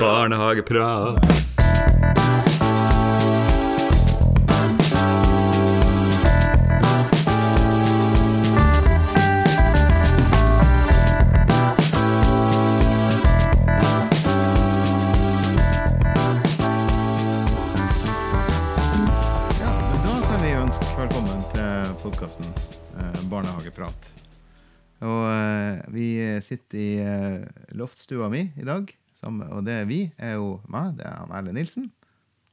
Barnehageprat. Podkasten eh, Barnehageprat. Og eh, vi sitter i eh, loftstua mi i dag, sammen, og det er vi er jo meg, det er han Erlend Nilsen,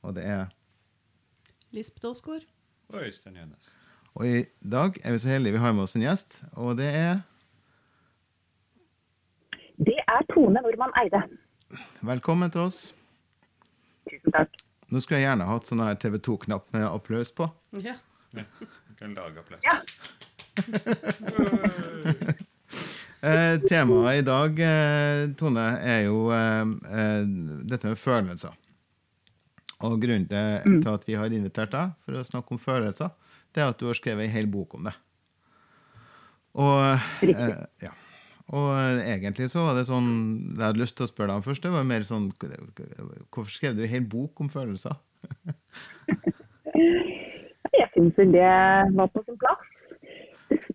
og det er Lisbeth Aasgaard. Og Øystein Jønnes. Og i dag er vi så heldige vi har med oss en gjest, og det er Det er Tone Nordmann Eide. Velkommen til oss. Tusen takk. Nå skulle jeg gjerne hatt sånn TV 2-knapp med applaus på. Ja. Ja, du kan lage applaus. Ja. Eh, temaet i dag, eh, Tone, er jo eh, eh, dette med følelser. Og grunnen til, til at vi har invitert deg for å snakke om følelser, det er at du har skrevet en hel bok om det. Og, eh, ja. og eh, egentlig så var det sånn Det jeg hadde lyst til å spørre deg om først, det var mer sånn Hvorfor skrev du en hel bok om følelser? Jeg syns det var på sin plass.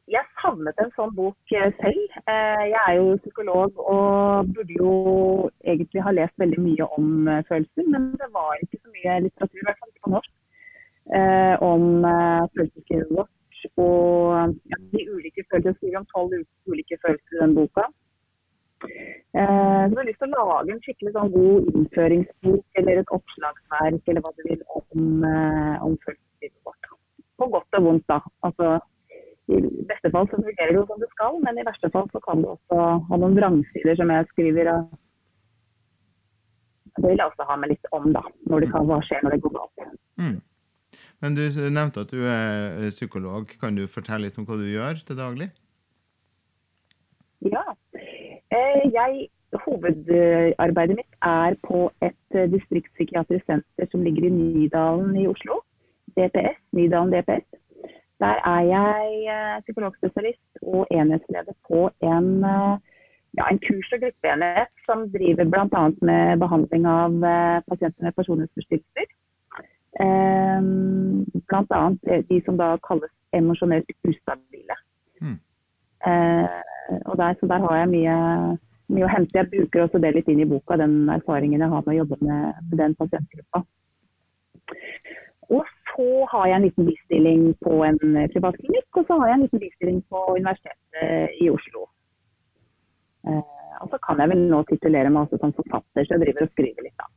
Jeg savnet en sånn bok eh, selv. Eh, Jeg er jo psykolog og burde jo egentlig ha lest veldig mye om eh, følelser, men det var ikke så mye litteratur, i hvert fall ikke på norsk, om følelseslivet vårt. Og de ulike følelser, jeg skriver om tolv ulike følelser i den boka. Så jeg har lyst til å lage en skikkelig sånn god innføringsbok eller et oppslagsverk eller hva du vil om, om følelseslivet vårt. På godt og vondt, da. Altså, I beste fall så fungerer det jo som det skal, men i verste fall så kan det også ha noen vrangsider som jeg skriver. Det vil jeg også ha med litt om, da. Når det kan, hva skjer når det går galt. Mm. Men du nevnte at du er psykolog. Kan du fortelle litt om hva du gjør til daglig? Ja. Eh, Jeg, hovedarbeidet mitt er på et eh, distriktspsykiatrisk senter som ligger i Nydalen i Oslo. DPS, Nydalen DPS. Der er jeg eh, psykologspesialist og enhetsleder på en, eh, ja, en kurs- og gruppeenhet som driver bl.a. med behandling av eh, pasienter med personlighetsforstyrrelser. Eh, Bl.a. de som da kalles emosjonelt ustabile. Mm. Og der, så der har jeg mye, mye å hente. Jeg bruker også det litt inn i boka, den erfaringen jeg har med å jobbe med, med den pasientgruppa. Og så har jeg en liten bistilling på en privat klinikk, og så har jeg en liten bistilling på Universitetet i Oslo. Eh, og så kan jeg vel nå titulere meg også som forfatter, så jeg driver og skriver litt, da.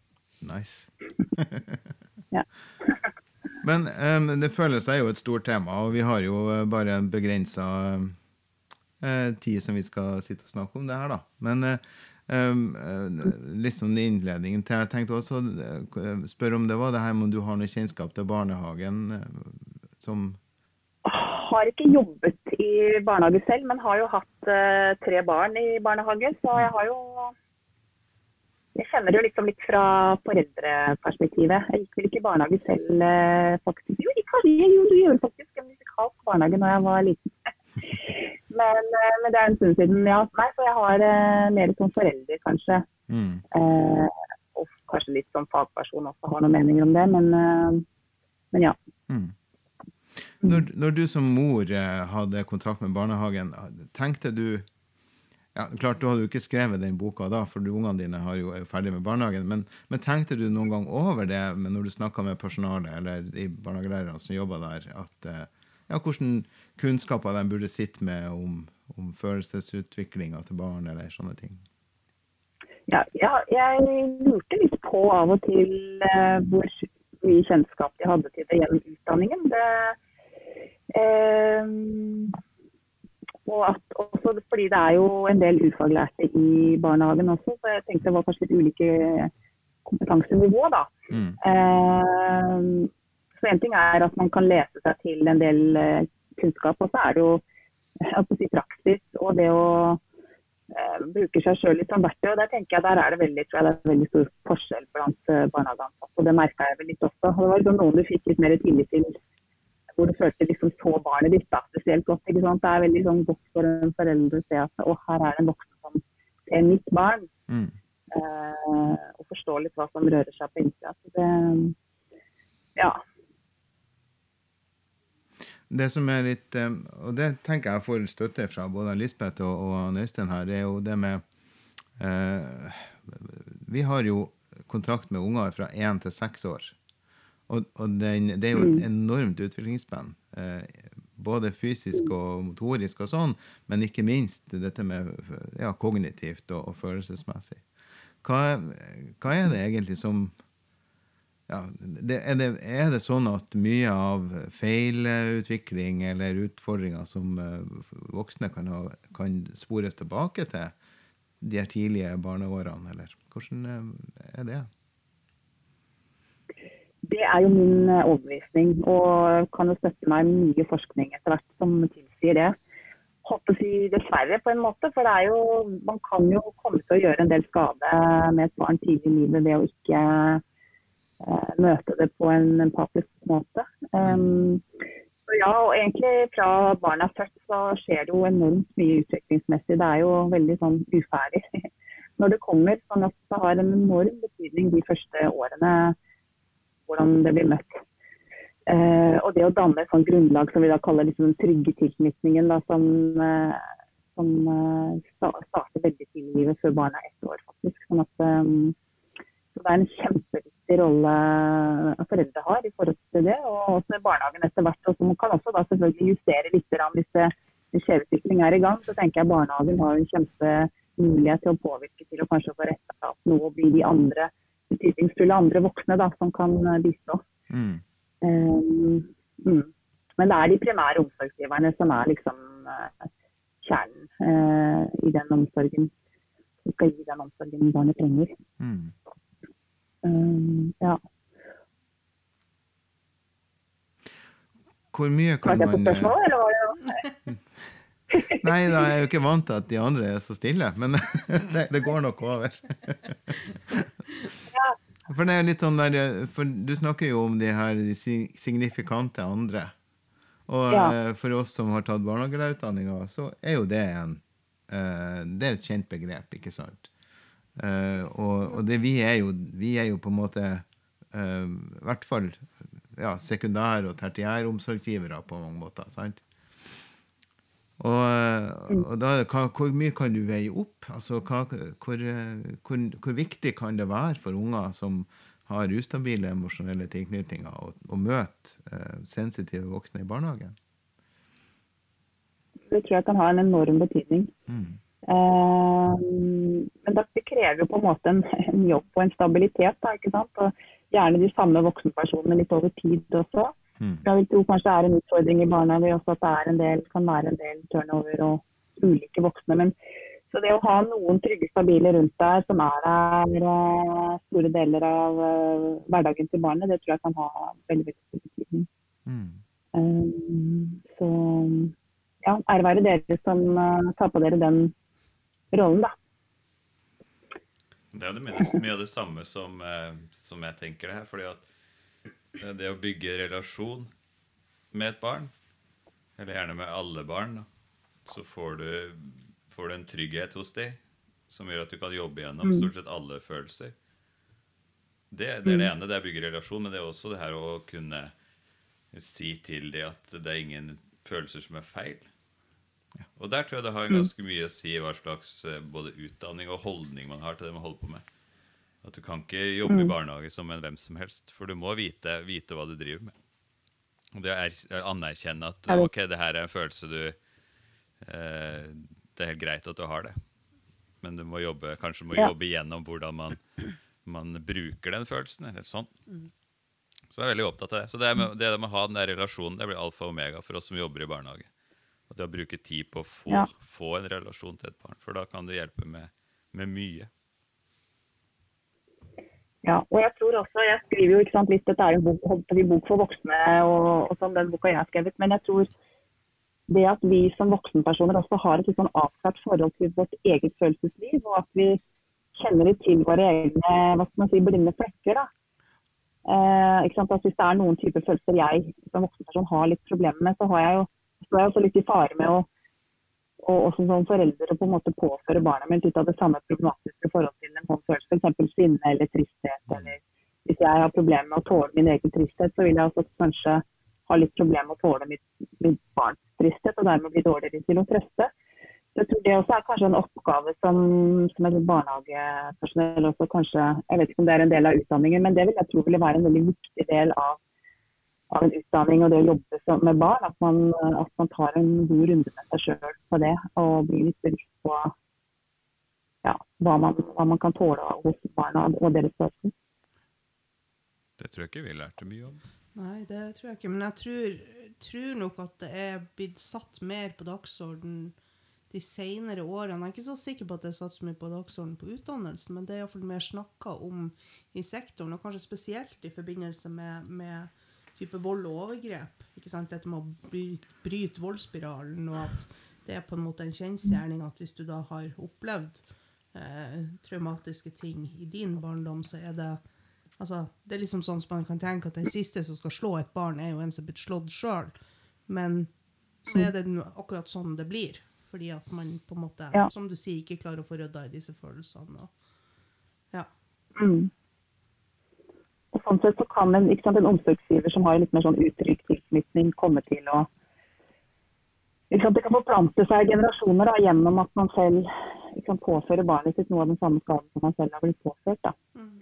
Nice. Ja. Men um, det føles er jo et stort tema, og vi har jo eh, bare en begrensa uh, tid som vi skal sitte og snakke om det her, da. Men uh, eh, liksom i innledningen til Jeg tenkte også å spørre om det var det her om du har noe kjennskap til barnehagen eh, som Har ikke jobbet i barnehage selv, men har jo hatt eh, tre barn i barnehage, så jeg har jo Jeg kjenner det jo liksom litt fra foreldreperspektivet. Jeg gikk vel ikke i barnehage selv, eh, faktisk. Jo, jeg, gjorde faktisk en musikalsk barnehage da jeg var liten. Men, eh, men det er en stund siden, ja. Nei, for jeg har eh, mer som forelder, kanskje. mm, Eh, og kanskje litt som fagperson også har noen meninger om det, men, eh, men ja. mm. Når, når du som mor eh, hadde kontakt med barnehagen, tenkte du ja, klart Du hadde jo ikke skrevet den boka da, for ungene dine har jo, er jo ferdig med barnehagen. Men, men tenkte du noen gang over det når du snakka med personalet eller de barnehagelærerne som jobba der, at eh, ja, hvordan kunnskaper de burde sitte med om, om følelsesutviklinga til barn eller sånne ting? Ja, ja, jeg lurte litt på av og til eh, hvor mye kjennskap de hadde til det gjennom utdanningen. Det, eh, og at, også fordi det er jo en del ufaglærte i barnehagen også, så jeg tenkte det var kanskje litt ulike kompetansenivå. da. Mm. Eh, så En ting er at man kan lese seg til en del eh, kunnskap, og så er det jo altså, holdt å si, praksis og det å eh, bruke seg sjøl litt som verktøy. og Der tenker jeg der er det veldig, tror jeg det er veldig stor forskjell blant eh, barnehageansatte. og Det merka jeg vel litt også. Det var liksom noen du fikk litt mer tillit til, hvor du følte liksom så barnet ditt da, spesielt godt. ikke sant? Det er veldig sånn godt for en forelder å se at å, her er det en voksen som ser mitt barn. Mm. eh, og forstår litt hva som rører seg på innsida. Så det Ja. Det som er litt eh, Og det tenker jeg får støtte fra både Lisbeth og, og Øystein her, det er jo det med eh, Vi har jo kontrakt med unger fra én til seks år. Og, og den, det er jo et enormt utviklingsspenn. Eh, både fysisk og motorisk og sånn, men ikke minst dette med ja, kognitivt og, og følelsesmessig. Hva, hva er det egentlig som ja, det, er, det, er det sånn at mye av feilutvikling eller utfordringer som eh, voksne kan, ha, kan spores tilbake til de tidlige barneårene, eller hvordan eh, er det? Det er jo min eh, overbevisning, og kan jo støtte meg mye forskning etter hvert som tilsier det. Håper si dessverre, på en måte. For jo, man kan jo komme til å gjøre en del skade med et barn tidlig i livet ved å ikke møte det på en empatisk måte. Um, ja, og egentlig fra barna er født så skjer det jo enormt mye utviklingsmessig. Det er jo veldig sånn uferdig når det kommer. sånn at det har en enorm betydning de første årene hvordan det blir møtt. Uh, og det å danne et sånt grunnlag som vi da kaller liksom den trygge tilknytningen, da, som, uh, som uh, starter veldig tidlig i livet, før barnet er ett år, faktisk. Sånn at, eh, så det er en kjempeviktig rolle foreldre har i forhold til det, og også i barnehagen etter hvert. Og så man kan også da selvfølgelig justere litt hvis skjevutvikling er i gang. Så tenker jeg barnehagen har en kjempemulighet til å påvirke til å kanskje få retta opp noe og bli de andre betydningsfulle andre voksne da, som kan bistå. Mm. Um, mm. Men det er de primære omsorgsgiverne som er liksom eh, kjernen uh, i den omsorgen. Som skal gi den omsorgen barnet trenger. Mm. Um, ja. Hvor mye kan man eh, Nei, da er jeg jo ikke vant til at de andre er så stille, men det, det går nok over. For det er litt sånn der, for du snakker jo om de her signifikante andre. Og Ja. eh, for oss som har tatt barnehagelærerutdanninga, så er jo det en eh, Det er et kjent begrep, ikke sant? Eh, og og det, vi, er jo, vi er jo på en måte uh, i hvert fall ja, sekundær- og tertiære omsorgsgivere på mange måter. sant? Og, eh, og da, hva, hvor mye kan du veie opp? Altså, hva, hvor, eh, hvor, hvor viktig kan det være for unger som har ustabile emosjonelle tilknytninger, å, å møte eh, sensitive voksne i barnehagen? Det tror jeg kan ha en enorm betydning. Mm. Eh, men det krever jo på en måte en, en jobb og en stabilitet. Da, ikke sant? Og gjerne de samme voksenpersonene litt over tid også. Mm. Jeg vil tro kanskje det er en utfordring i barnehage også at det er en del, kan være en del turnover og ulike voksne. Men, så det å ha noen trygge, stabile rundt deg som er der eh, store deler av eh, hverdagen til barnet, det tror jeg kan ha veldig veldig stor betydning. Mm. Um, så ja, ære være dere som tar på dere den rollen, da. Det er jo det mye, av det samme som, eh, som jeg tenker det her. fordi at eh, det å bygge relasjon med et barn, eller gjerne med alle barn, så får du, får du en trygghet hos dem som gjør at du kan jobbe gjennom stort sett alle følelser. Det, det er det ene, det er å bygge relasjon, men det er også det her å kunne si til dem at det er ingen følelser som er feil. Og der tror jeg det har ganske mye å si hva slags eh, både utdanning og holdning man har til det man holder på med. At du kan ikke jobbe i barnehage som en hvem som helst, for du må vite, vite hva du driver med. Og det å er- anerkjenne at det- ok, det her er en følelse du eh, Det er helt greit at du har det, men du må jobbe, kanskje må jobbe igjennom hvordan man, man bruker den følelsen. eller sånn. Så jeg er veldig opptatt av det. Så det, med, det med å ha den der relasjonen det blir alfa og omega for oss som jobber i barnehage. Og det å bruke tid på å få, Ja. få en relasjon til et barn, for da kan du hjelpe med, med mye. Ja, og jeg tror også, jeg skriver jo ikke sant, litt, dette er en bok, bok for voksne, og, og sånn den boka jeg har skrevet, men jeg tror det at vi som voksenpersoner også har et litt sånn avklart forhold til vårt eget følelsesliv, og at vi kjenner litt til våre egne hva skal man si, blinde flekker. da. Eh, ikke sant? At hvis det er noen typer følelser jeg som voksenperson har litt problemer med, så har jeg jo, står jeg også litt i fare med å Og også som foreldre på en måte påføre barnet mitt ut av det samme problematiske forhold til en sånn følelse, f.eks. sinne eller tristhet. eller Hvis jeg har problemer med å tåle min egen tristhet, så vil jeg også kanskje ha litt problemer med å tåle mitt, mitt barns tristhet, og dermed bli dårligere til å trøste. Så jeg tror det også er kanskje en oppgave som, som et barnehagepersonell også kanskje Jeg vet ikke om det er en del av utdanningen, men det vil jeg tro ville være en veldig viktig del av, av en utdanning og det å jobbe med barn. At man, at man tar en god runde med seg sjøl på det, og blir litt bevisst på ja, hva, man, hva man kan tåle hos barna og deres følelser. Det tror jeg ikke vi lærte mye om. Nei, det tror jeg ikke. Men jeg tror, tror nok at det er blitt satt mer på dagsorden de senere årene. Jeg er ikke så sikker på at det er satt så mye på dagsorden på utdannelsen, men det er iallfall mer snakka om i sektoren, og kanskje spesielt i forbindelse med, med type vold og overgrep. Ikke sant? Dette med å bryte, bryte voldsspiralen, og at det er på en måte en kjensgjerning at hvis du da har opplevd eh, traumatiske ting i din barndom, så er det Altså, det er liksom sånn som man kan tenke at den siste som skal slå et barn, er jo en som er blitt slått sjøl. Men så er det akkurat sånn det blir. Fordi at man på en måte, Ja. som du sier, ikke klarer å få rydda i disse følelsene. Og, ja. Mm. Og sånn sett så kan en, sant, en omsorgsgiver som har en litt mer sånn utrygg tilknytning, komme til å sant, Det kan forplante seg generasjoner da, gjennom at man selv sant, påfører barnet sitt noe av den samme skaden som man selv har blitt påført. Mm.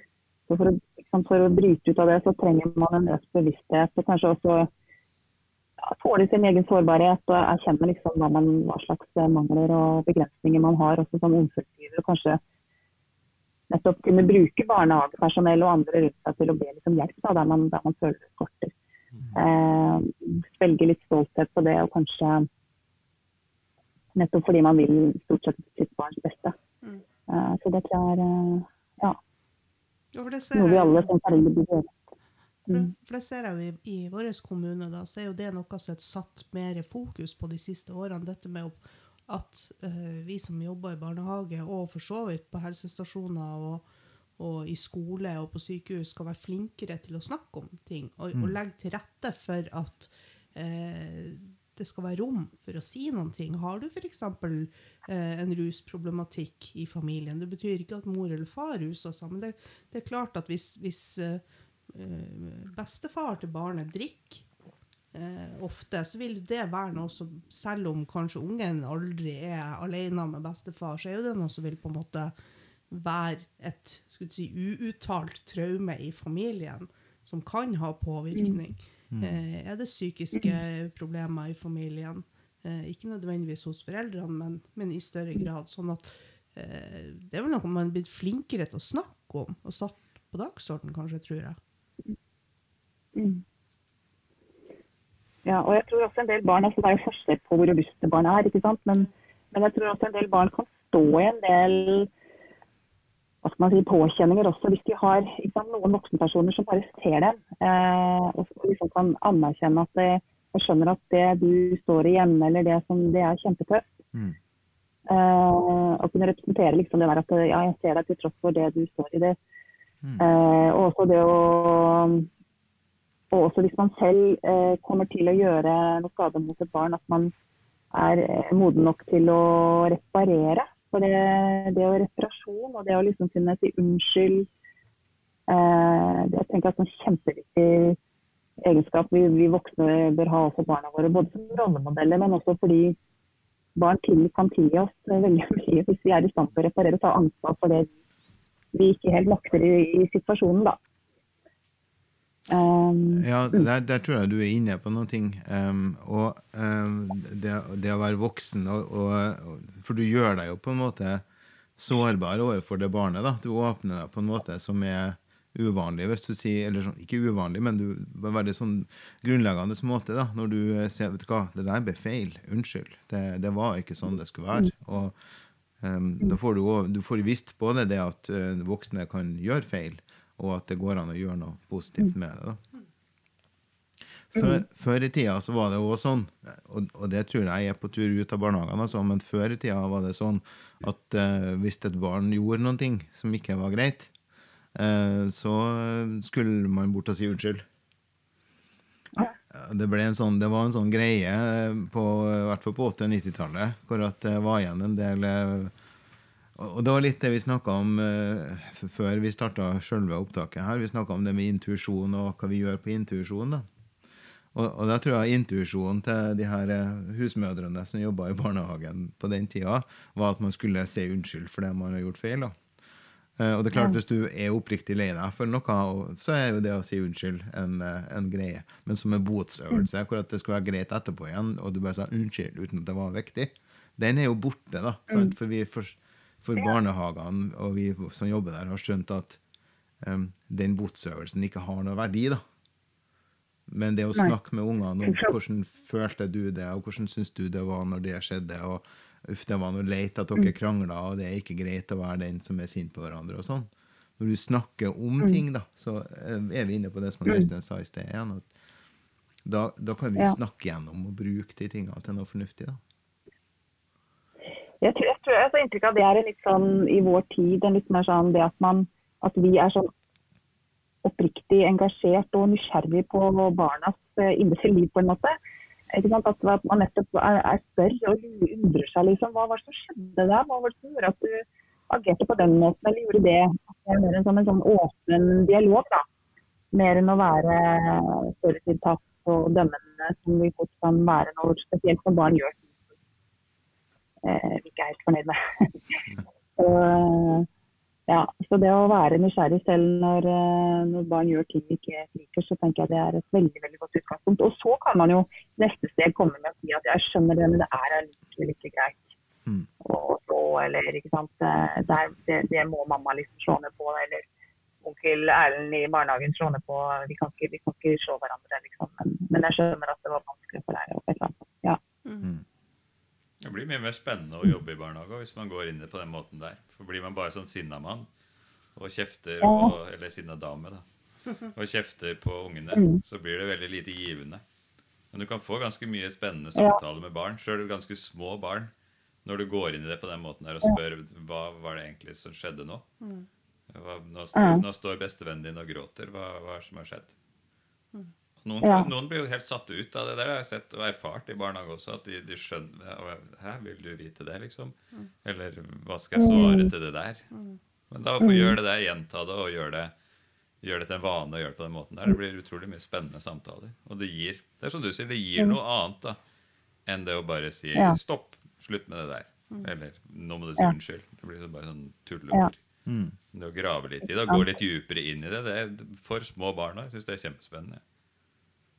Så for, å, for å bryte ut av det, så trenger man en økt bevissthet. Og kanskje også ja, tåle sin egen sårbarhet og erkjenne liksom hva, man, hva slags mangler og begrensninger man har også som omsorgsgiver. Og kanskje nettopp kunne bruke barnehagepersonell og andre rundt seg til å be litt om hjelp da, der, man, der man føler det skorter. Eh, svelge litt stolthet på det, og kanskje nettopp fordi man vil stort sett sitt barns beste. Mm. Eh, så det tror jeg er eh, ja, Ja, for det ser noe vi alle som foreldre bør gjøre. Mm. for det ser jeg jo i, i vår kommune, da, så er jo det noe som er satt mer fokus på de siste årene. Dette med å- at uh, vi som jobber i barnehage, og for så vidt på helsestasjoner og, og i skole og på sykehus, skal være flinkere til å snakke om ting. Og, og legge til rette for at uh, det skal være rom for å si noen ting. Har du f.eks. Eh, en rusproblematikk i familien, det betyr ikke at mor eller far ruser seg, men det, det er klart at hvis, hvis eh, eh, bestefar til barnet drikker eh, ofte, så vil det være noe som, selv om kanskje ungen aldri er alene med bestefar, så er jo det noe som vil på en måte være et skulle si, uuttalt traume i familien, som kan ha påvirkning. Eh, er det psykiske problemer i familien? Eh, ikke nødvendigvis hos foreldrene, men, men i større grad. Sånn at eh, det er vel noe man er blitt flinkere til å snakke om, og satt på dagsorden, kanskje, tror jeg. Mm. Ja, og jeg tror også en del barn, altså Det er jo forskjell på hvor robuste barn er, ikke sant? Men, men jeg tror også en del barn kan stå i en del hva skal man si, påkjenninger også, hvis de har ikke sant, noen voksenpersoner som bare ser dem. Eh, og liksom kan anerkjenne at det, og skjønner at det du står i hjemme, eller det som det er kjempetøft. Mm. Eh, og kunne representere liksom det der at ja, jeg ser deg til tross for det du står i det. Mm. Eh, og også det å og også hvis man selv eh, kommer til å gjøre noe skade mot et barn, at man er eh, moden nok til å reparere. For det, det å reparasjon og det å liksom kunne si unnskyld eh, det jeg tenker jeg er en kjempeviktig egenskap vi, vi voksne bør ha også barna våre. Både som rollemodeller, men også fordi barn tidlig kan tilgi oss veldig mye hvis vi er i stand til å reparere og ta ansvar for det vi ikke helt makter i, i situasjonen. da. Um, Ja, der, der tror jeg du er inne på ting. Um, og um, det, det å være voksen og, og, For du gjør deg jo på en måte sårbar overfor det barnet. da. Du åpner deg på en måte som er uvanlig, hvis du sier Eller sånn, ikke uvanlig, men du, på en veldig sånn grunnleggende måte. da, Når du ser vet du hva, det der ble feil. Unnskyld. Det, det var ikke sånn det skulle være. og um, da får du, du får visst både det at eh, voksne kan gjøre feil, og at det går an å gjøre noe positivt med det. da. Før, før i tida så var det også sånn, og, og det tror jeg er på tur ut av barnehagene, altså, men før i tida var det sånn at uh, hvis et barn gjorde noe som ikke var greit, uh, så skulle man bort og si unnskyld. det, ble en sånn, det var en sånn greie, på, i hvert fall på 80- og 90-tallet, hvor at det var igjen en del eh, og det var litt det vi snakka om uh, før vi starta selve opptaket her. Vi snakka om det med intuisjon og hva vi gjør på intuisjon. da. Og, og da tror jeg intuisjonen til de her uh, husmødrene som jobba i barnehagen på den tida, var at man skulle si unnskyld for det man har gjort feil. da. Uh, og det er klart, Hvis du er oppriktig lei deg for noe, så er jo det å si unnskyld en, en greie. Men som en botsøvelse, hvor at det skal være greit etterpå igjen, og du bare sa unnskyld uten at det var viktig, den er jo borte. da, sant? For vi forstår for barnehagene og vi som jobber der, har skjønt at um, den botsøvelsen ikke har noe verdi. da. Men det å snakke med ungene om hvordan følte du det, og hvordan syns du det var når det skjedde, og uff, det var noe leit at dere krangla, og det er ikke greit å være den som er sint på hverandre, og sånn. Når du snakker om ting, da, så er vi inne på det som Øystein sa i sted igjen. at da, da, kan vi snakke gjennom og bruke de tingene til noe fornuftig. da. Jeg tror, tror jeg har inntrykk av det er litt sånn i vår tid en litt mer sånn det at man at vi er sånn oppriktig engasjert og nysgjerrig på barnas uh, indre liv på en måte. At, man nettopp er, er større og undrer seg liksom, hva var det som skjedde der? Hva var det som gjorde at du agerte på den måten eller gjorde det? At det er mer en sånn, en sånn åpen dialog, da. Mer enn å være forutinntatt og dømmende, som vi fort kan være når spesielt når barn gjør eh, ikke er helt fornøyd med. så, ja, så det å være nysgjerrig selv når, eh, når, barn gjør ting vi ikke liker, så tenker jeg det er et veldig veldig godt utgangspunkt. Og så kan man jo neste steg komme med å si at jeg skjønner det, men det er allikevel ikke greit. Mm. Og og, eller ikke sant. Det, det, det, må mamma liksom slå ned på. Eller onkel Erlend i barnehagen slå ned på. Vi kan ikke, vi kan ikke slå hverandre, liksom. Men, men, jeg skjønner at det var vanskelig for deg. Ja. Mm. Det blir mye mer spennende å jobbe i barnehage hvis man går inn det på den måten der. For blir man bare sånn sinna mann og kjefter, og, eller sinna dame, da, og kjefter på ungene, mm. så blir det veldig lite givende. Men du kan få ganske mye spennende samtaler med barn, sjøl ganske små barn, når du går inn i det på den måten der og spør hva var det egentlig som skjedde nå. Mm. Hva, nå, står, nå står bestevennen din og gråter. Hva, hva er det som har skjedd? Mm. Noen, ja. noen, blir jo helt satt ut av det. Der Jeg har sett og erfart i barnehage også. At de, de skjønner Hæ, vil du vite det, liksom? Mm. Eller hva skal jeg svare til det der? Mm. Men da får gjøre det der, gjenta det, og gjøre det, gjør det til en vane å gjøre det på den måten der. Det blir utrolig mye spennende samtaler. Og det gir det er som du sier, det gir noe annet da, enn det å bare si ja. 'stopp, slutt med det der'. Eller 'nå må du si ja. unnskyld'. Det blir bare sånn tulleord. Mm. Det å grave litt i det, gå litt dypere inn i det, det er for små barn. Jeg syns det er kjempespennende.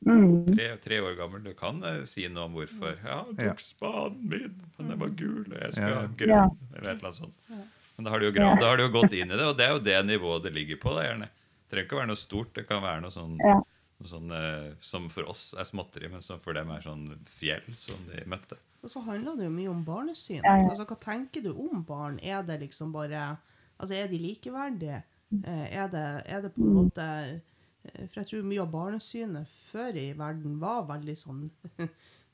Mm. Tre, tre, år gammel. Du kan uh, si noe om hvorfor. Ja, han tok spaden min, men den var gul, og jeg skulle ha grønn. Eller et eller annet sånt. Men da har, du jo da har du jo gått inn i det, og det er jo det nivået det ligger på. Da, gjerne. Det trenger ikke å være noe stort. Det kan være noe sånn, noe sånn uh, som for oss er småtteri, men som for dem er sånn fjell som de møtte. Og så handler det jo mye om barnesyn. Altså, Hva tenker du om barn? Er det liksom bare Altså, er de likeverdige? Uh, er, det, er det på en måte Eh, for jeg tror mye av barnesynet før i verden var veldig sånn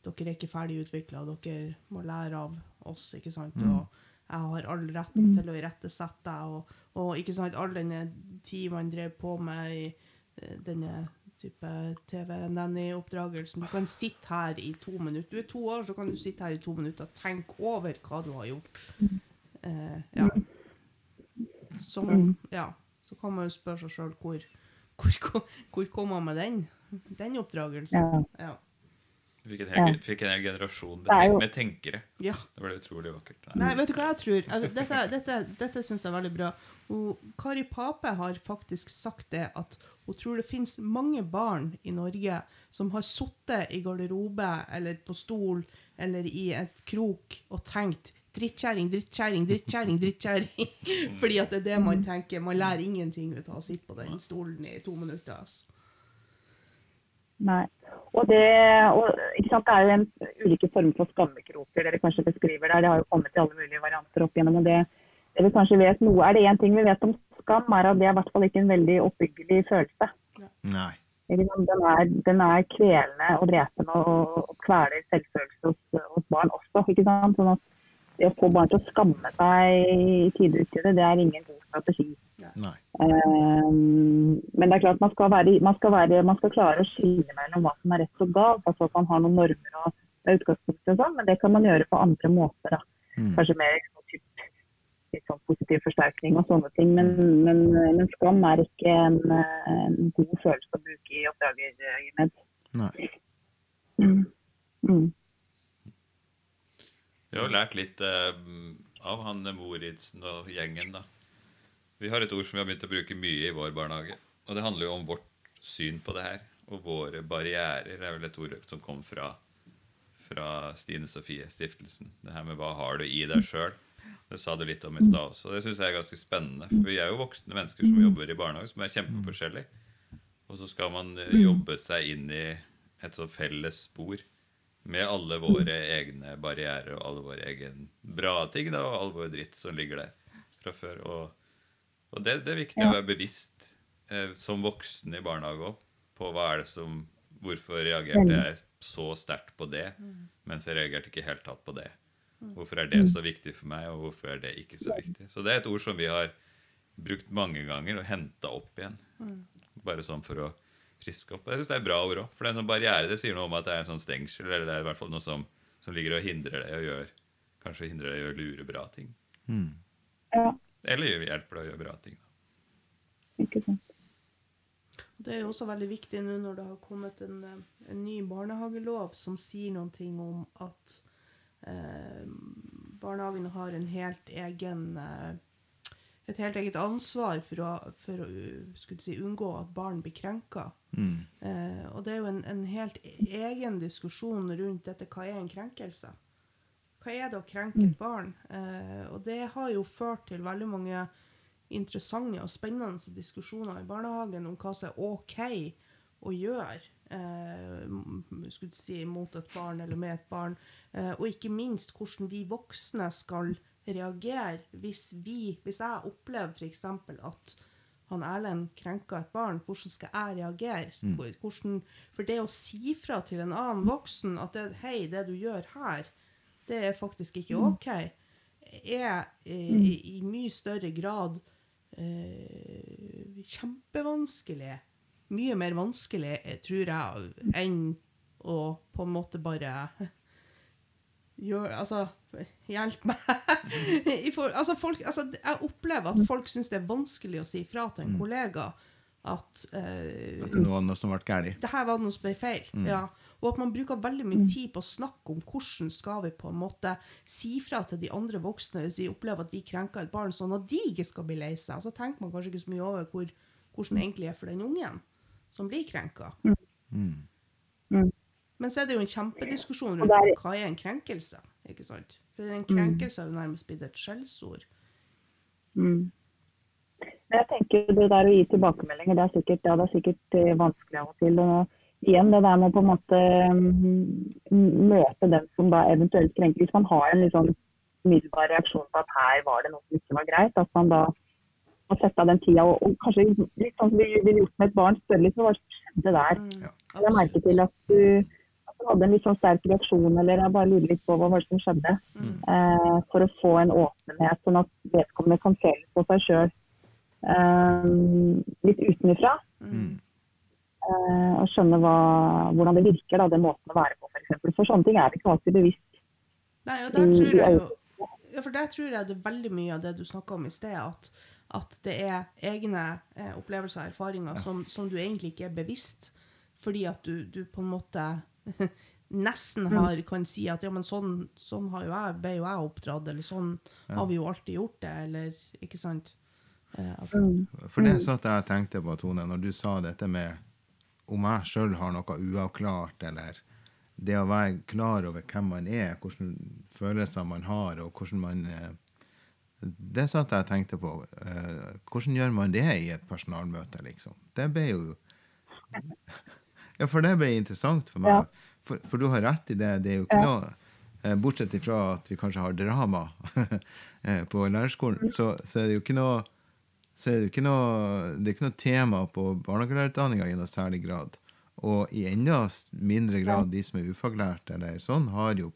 Dere er ikke ferdig utvikla, dere må lære av oss, ikke sant? Mm. Og jeg har all rett mm. til å irettesette deg, og, og, ikke sant, all denne tid man drev på med i eh, denne type TV-nanny-oppdragelsen. Du kan sitte her i to minutter. Du er to år, så kan du sitte her i to minutter og tenke over hva du har gjort. Eh, ja. Så, ja. Så kan man jo spørre seg sjøl hvor hvor, hvor kom han med den? Den oppdragelsen? Ja. ja. Du fikk en hel, ja. fikk en hel generasjon med, med tenkere. Ja. Det ble utrolig vakkert. Nei. Nei, vet du hva jeg tror? Altså, dette dette, dette syns jeg er veldig bra. Og Kari Pape har faktisk sagt det at hun tror det finnes mange barn i Norge som har sittet i garderobe eller på stol eller i et krok og tenkt drittkjerring, drittkjerring, drittkjerring, drittkjerring. Fordi at det er det man tenker. Man lærer ingenting ut av å sitte på den stolen i to minutter. Altså. Nei. Og det, og, sant, det er jo en ulike former for skammekroker dere kanskje beskriver der. Det har jo kommet i alle mulige varianter opp igjennom. og det, det vi kanskje vet noe, Er det én ting vi vet om skam, er at det er i hvert fall ikke en veldig oppbyggelig følelse. Nei. Den er, den er kvelende og drepende og, og kveler selvfølelse hos, hos, barn også. ikke sant? Sånn at det å få barn til å skamme seg i tide ut det er ingen god strategi. Um, men det er klart man skal, være, man, skal være, man skal klare å skille mellom hva som er rett og galt. altså at man har noen normer og utgangspunkt og sånn, men det kan man gjøre på andre måter. da. Mm. Kanskje mer typ, litt sånn positiv forsterkning og sånne ting. Men, men, men skam er ikke en, en god følelse å bruke i oppdragerøyemed. Nei. Mm. Mm. Vi har lært litt eh, av han Moritzen og gjengen, da. Vi har et ord som vi har begynt å bruke mye i vår barnehage. Og det handler jo om vårt syn på det her. Og våre barrierer er vel et ord som kom fra, fra Stine Sofie Stiftelsen. Det her med hva har du i deg sjøl. Det sa du litt om i stad også. Det syns jeg er ganske spennende. For vi er jo voksne mennesker som jobber i barnehage, som er kjempeforskjellige. Og så skal man eh, jobbe seg inn i et sånt felles spor med alle våre egne barrierer og alle våre egne bra ting da, og all vår dritt som ligger der fra før. Og, og det, det er viktig å være bevisst eh, som voksen i barnehage òg på hva er det som Hvorfor reagerte jeg så sterkt på det, mens jeg reagerte ikke helt tatt på det? Hvorfor er det så viktig for meg, og hvorfor er det ikke så viktig? Så det er et ord som vi har brukt mange ganger og henta opp igjen. Bare sånn for å friske opp. Jeg syns det er bra ord òg. For det er en sånn barriere det sier noe om at det er en sånn stengsel, eller det er i hvert fall noe som, som ligger og hindrer deg å gjøre Kanskje hindrer deg å gjøre lure bra ting. Mm. Ja, Eller hjelper deg å gjøre bra ting. ikke sant. Det er jo også veldig viktig nå når det har kommet en, en ny barnehagelov som sier noen ting om at eh, barnehagen har en helt egen eh, et helt eget ansvar for å, for å si, unngå at barn blir krenka. Mm. Eh, og det er jo en, en helt egen diskusjon rundt dette. Hva er en krenkelse? Hva er det å krenke et barn? Eh, og det har jo ført til veldig mange interessante og spennende diskusjoner i barnehagen om hva som er OK å gjøre eh, si, mot et barn eller med et barn. Eh, og ikke minst hvordan vi voksne skal reagere hvis vi, hvis jeg opplever f.eks. at han Erlend krenker et barn, hvordan skal jeg reagere? Hvordan, for det å si fra til en annen voksen at det, hei, det du gjør her, det er faktisk ikke OK, er eh, i, i mye større grad eh, kjempevanskelig. Mye mer vanskelig, eh, tror jeg, enn å på en måte bare gjøre altså, hjelp meg. I for, altså, folk, altså, jeg opplever at folk syns det er vanskelig å si fra til en kollega at uh, At det var noe som ble galt. det her var noe som ble feil. Ja. Og at man bruker veldig mye tid på å snakke om hvordan skal vi på en måte si fra til de andre voksne hvis vi opplever at de krenker et barn, sånn at de ikke skal bli lei seg. Så tenker man kanskje ikke så mye over hvor, hvordan det egentlig er for den ungen som blir krenka. Mm. Men så er det jo en kjempediskusjon rundt hva er en krenkelse. ikke sant? For en krenkelse er jo nærmest blitt et skjellsord. Mm. Jeg tenker det der å gi tilbakemeldinger, det er sikkert, ja, det er sikkert eh, vanskelig av og til. Og igjen det der med å på en måte mm, møte den som da eventuelt krenker. Hvis man har en sånn umiddelbar reaksjon på at her var det noe som ikke var greit, at man da må sette av den tida og, og kanskje litt sånn som vi ville gjort med et barn, spørre litt hva som skjedde der. Mm, Jeg merker til at du, at du hadde en litt sånn sterk reaksjon, eller jeg bare lurer litt på hva var det som skjedde. Eh, for å få en åpenhet, sånn at vedkommende kan se litt på seg sjøl eh, litt utenfra. Mm. Eh, og skjønne hva, hvordan det virker, da, den måten å være på, f.eks. For, for sånne ting er det ikke alltid bevisst. Nei, og der Mm, tror jeg jo- ja, for der tror jeg det er veldig mye av det du snakka om i sted, at, at det er egne eh, opplevelser og erfaringer som, som du egentlig ikke er bevisst, fordi at du, du på en måte nesten har, kan si at ja, men sånn, sånn har jo jeg, ble jo jeg oppdratt, eller sånn har vi jo alltid gjort det, eller ikke sant? Eh, For det satt jeg og tenkte på, Tone, når du sa dette med om jeg sjøl har noe uavklart, eller det å være klar over hvem man er, hvilke følelser man har, og hvordan man eh, Det satt jeg og tenkte på. eh, Hvordan gjør man det i et personalmøte, liksom? Det ble jo Ja, for det ble interessant for meg. Ja. For, for du har rett i det. Det er jo ikke noe eh, Bortsett ifra at vi kanskje har drama eh, på lærerskolen, så, så er det jo ikke noe så er det ikke noe, det er ikke noe tema på barnehagelærerutdanninga i noe særlig grad. Og i enda mindre grad de som er ufaglærte eller sånn, har jo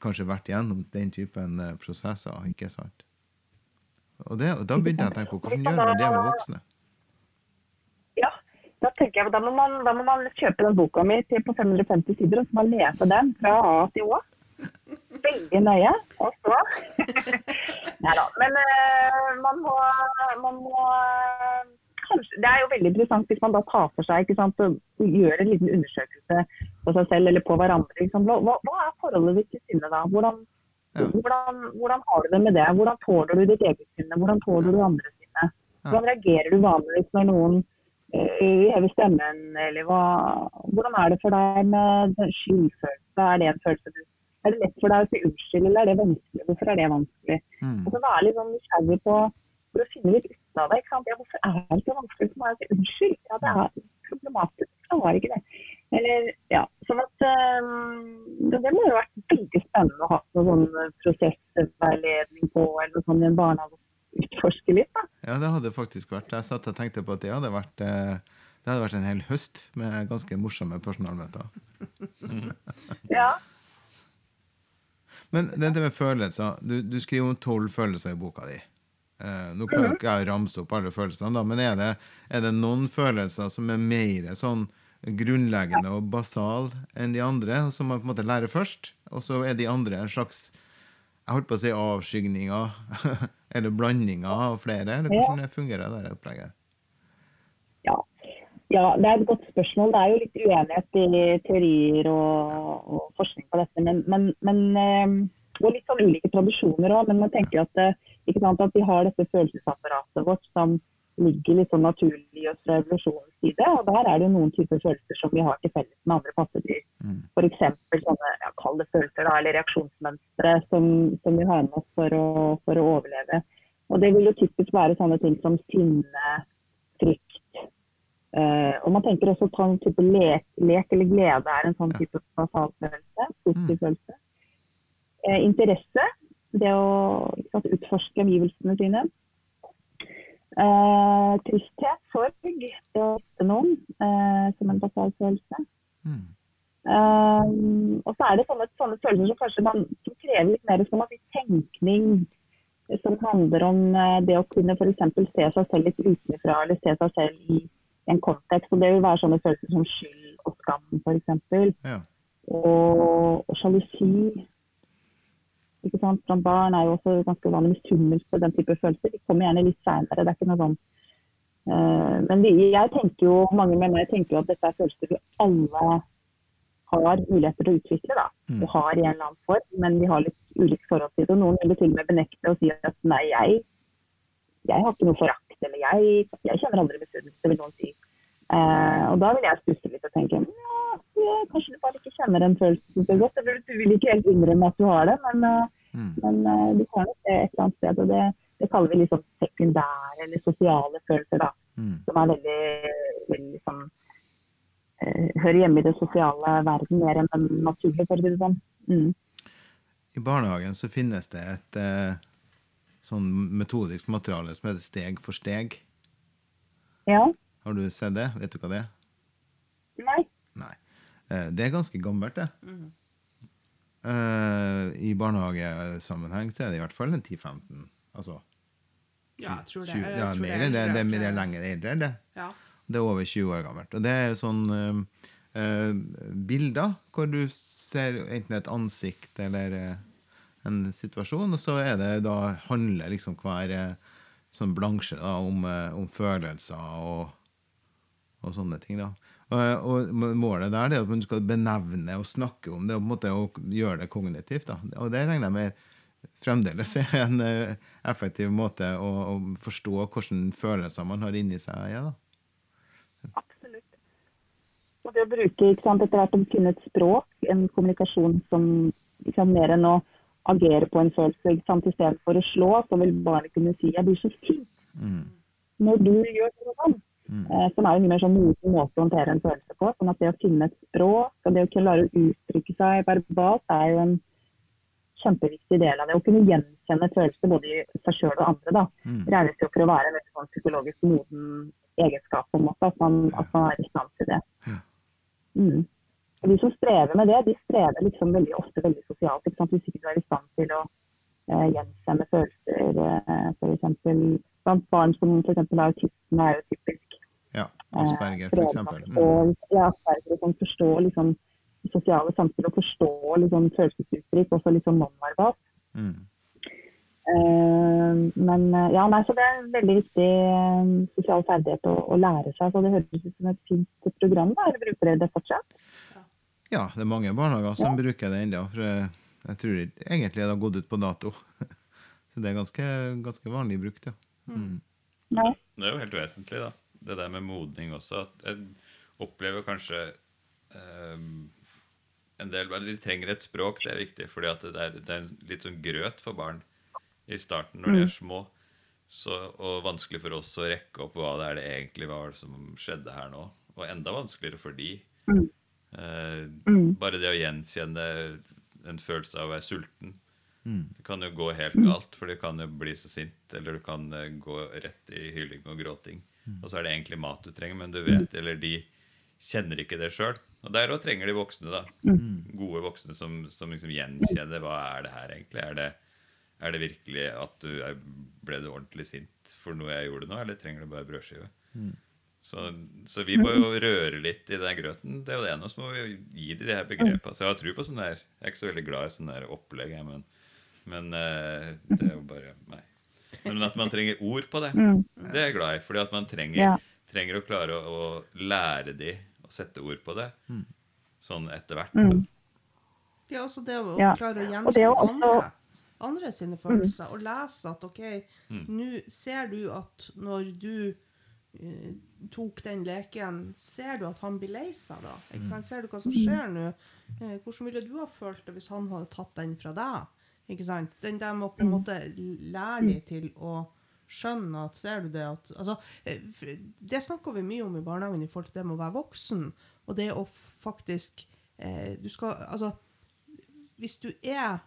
kanskje vært gjennom den typen eh, prosesser, ikke sant? Og, det, og da begynte jeg å tenke på hvordan gjør man det med voksne? Da tenker jeg, da må, man, da må man kjøpe den boka mi til på 550 sider, og så må man lese den fra A til Å. Veldig nøye. Og så Nei da. Men uh, man må, man må kanskje, Det er jo veldig interessant hvis man da tar for seg ikke sant, og gjør en liten undersøkelse på seg selv eller på hverandre. Liksom. Hva, hva, er forholdet ditt til sinne da? Hvordan, ja. hvordan, hvordan, har du det med det? Hvordan tåler du ditt eget sinne? Hvordan tåler du andres sinne? Hvordan reagerer du vanligvis når noen hever stemmen, eller hva, hvordan er det for deg med skyldfølelse? Er det en følelse du er det lett for deg å si unnskyld, eller er det vanskelig? Hvorfor er det vanskelig? Mm. Og så være litt sånn nysgjerrig på for å finne litt ut av det. ikke sant? Ja, hvorfor er det så vanskelig for meg å si unnskyld? Ja, det er problematisk. Jeg har ikke det. Eller, ja, sånn at um, Det må jo ha vært veldig spennende å ha noen sånn prosessveiledning på eller noe sånt i en barnehage utforske litt. da. Ja, det hadde faktisk vært. Jeg satt og tenkte på at det hadde vært, eh, det hadde vært en hel høst med ganske morsomme personalmøter. ja. Men dette med følelser Du, du skriver om tolv følelser i boka di. Eh, nå klarer ikke jeg å ramse opp alle følelsene, da, men er det, er det, noen følelser som er mer sånn grunnleggende og basal enn de andre, som man på en måte lærer først? Og så er de andre en slags jeg holdt på å si avskygninger, eller blandinger av flere? Eller hvordan det fungerer det opplegget? Ja. ja. det er et godt spørsmål. Det er jo litt uenighet i teorier og, og forskning på dette. Men, men, men, eh, og litt sånn ulike tradisjoner òg. Men man tenker at sant, at vi har dette følelsesapparatet vårt som ligger litt sånn naturlig i oss fra evolusjonens side. Og der er det noen typer følelser som vi har til felles med andre pattedyr. Mm. F.eks. sånne ja, kalde følelser da, eller reaksjonsmønstre som, som, vi har med oss for å, for å, overleve. Og det vil jo typisk være sånne ting som sinne, frykt. Uh, og man tenker også på en type lek, lek, eller glede er en sånn type basal følelse. Positiv mm. følelse. Uh, interesse det å sant, utforske omgivelsene sine. Eh, tristhet, sorg, det å miste noen eh, som en basal følelse. Mm. Eh, og så er det sånne, sånne, følelser som kanskje man, som krever litt mer som tenkning. Som handler om eh, det å kunne f.eks. se seg selv litt utenfra, eller se seg selv i en kontekst. og Det vil være sånne følelser som skyld og skam f.eks. Ja. Og, og sjalusi ikke sant? Blant barn er jo også ganske vanlig misunnelse, den type følelser. De kommer gjerne litt seinere. Det er ikke noe sånn uh, Men vi, jeg tenker jo, mange med meg tenker jo at dette er følelser vi alle har muligheter til å utvikle. da, mm. Og har i en eller annen form, men vi har litt ulikt forhold til det. og Noen vil til og med benekte og si at nei, jeg, jeg har ikke noe forakt, eller jeg, jeg kjenner aldri misunnelse, vil noen si. Uh, og da vil jeg stusse litt og tenke ja, kanskje du bare ikke kjenner den følelsen så godt. Eller du vil ikke helt innrømme at du har det, men, uh, mm. men uh, du kan jo se et eller annet sted. og det, det kaller vi liksom sekundære eller sosiale følelser, da. Mm. Som er veldig, veldig liksom, hører hjemme i det sosiale verden mer enn den naturlige, for å si det sånn. Mm. I barnehagen så finnes det et sånn metodisk materiale som heter Steg for steg. Ja. Har du sett det? Vet du hva det er? Nei. Nei. Eh, det er ganske gammelt, det. Mm. Uh, I barnehagesammenheng så er det i hvert fall en 10-15. Altså Ja, jeg tror det. 20, jeg ja, tror mer enn det. Det, det, det er lenger eldre enn det. Ja. Det er over 20 år gammelt. Og det er sånn uh, uh, bilder hvor du ser enten et ansikt eller en situasjon, og så er det da handler liksom hver sånn blansje da, om, om, følelser og, og, sånne ting. da. Og, og, Målet der er at man skal benevne og snakke om det og på en måte gjøre det kognitivt. da. Og det regner jeg med fremdeles er en uh, effektiv måte å, å, forstå hvilke følelser man har inni seg. Ja, da. Absolutt. Og det å bruke sant, etter hvert å finne et språk, en kommunikasjon som sant, mer enn å agere på en følelse. sant? Istedenfor å slå, så vil barnet kunne si 'jeg blir så sint' mm. når du gjør noe sånn. Mm. Eh, som er en mye mer sånn moden måte å håndtere en følelse på. sånn at Det å finne et språk og det å klare å uttrykke seg verbalt er jo en kjempeviktig del av det. Å kunne gjenkjenne følelser både i seg sjøl og andre. da, mm. regnes jo for å være en veldig sånn psykologisk moden egenskap. på en måte, At man, at man er i stand til det. Mm. De som strever med det, de strever liksom veldig ofte veldig sosialt. Ikke sant? Hvis ikke du er i stand til å eh, gjenkjenne følelser. Eh, f.eks. blant barn som f.eks. har autisme, er jo typisk. Ja. Asperger, for eksempel. Mm. Og ja, Asperger og sånn, forstå liksom, sosiale samspill og forstå liksom, følelsesuttrykk, også litt sånn nonverbalt. Mm. Eh, men eh, ja, nei, så det er en veldig viktig eh, sosial ferdighet å, å lære seg. Så det høres ut som et fint program. da, eller Bruker dere det fortsatt? Ja, det er mange barnehager som bruker det ennå. For jeg, tror egentlig det har gått ut på dato. Så det er ganske, ganske vanlig brukt, ja. Mm. ja. Det er jo helt vesentlig, da. Det der med modning også. At jeg opplever kanskje eh, en del De trenger et språk, det er viktig. fordi at det er, det er litt sånn grøt for barn i starten når de er små. Så, og vanskelig for oss å rekke opp hva det er det egentlig var som skjedde her nå. Og enda vanskeligere for de. Eh, bare det å gjenkjenne en følelse av å være sulten. Det kan jo gå helt galt, for det kan jo bli så sint, eller du kan eh, gå rett i hyling og gråting. Og så er det egentlig mat du trenger, men du vet, eller de kjenner ikke det sjøl. Og der òg trenger de voksne, da. Gode voksne som, som liksom gjenkjenner hva er det her egentlig. Er det, er det virkelig at du er, ble du ordentlig sint for noe jeg gjorde nå, eller trenger du bare brødskive? Så, så vi må jo røre litt i den grøten. Det er jo det ene. Og Så må vi gi de de her begrepene. Så jeg har tro på sånn der Jeg er ikke så veldig glad i sånn der opplegg, jeg, men, men eh, det er jo bare meg. Men at man trenger ord på det, det er jeg glad i. Fordi at man trenger, Ja. trenger å klare å, å lære de å sette ord på det. Sånn etter hvert. Mm. Ja, også det å Ja. klare å Og gjenkjenne også- andre, andre sine følelser, og lese at OK, Mm. nå ser du at når du uh, tok den leken, ser du at han blir lei seg da? Ikke sant? Ser du hva som skjer nå? Uh, hvordan ville du ha følt det hvis han hadde tatt den fra deg? Ikke sant? Den der må på en måte lære de til å skjønne at Ser du det at altså, eh, Det snakker vi mye om i barnehagen i forhold til det med å være voksen, og det å faktisk eh, Du skal Altså, hvis du er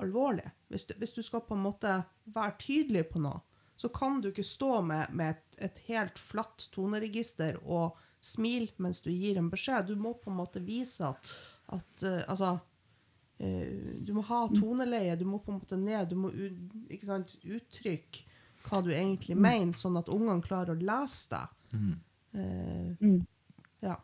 alvorlig, hvis du, hvis du skal på en måte være tydelig på noe, så kan du ikke stå med, med et, et helt flatt toneregister og smile mens du gir en beskjed. Du må på en måte vise at, at eh, Altså Du må ha toneleie, du må på en måte ned, du må ikke sant, uttrykke hva du egentlig mener, sånn at ungene klarer å lese deg. Mm. Uh, ja.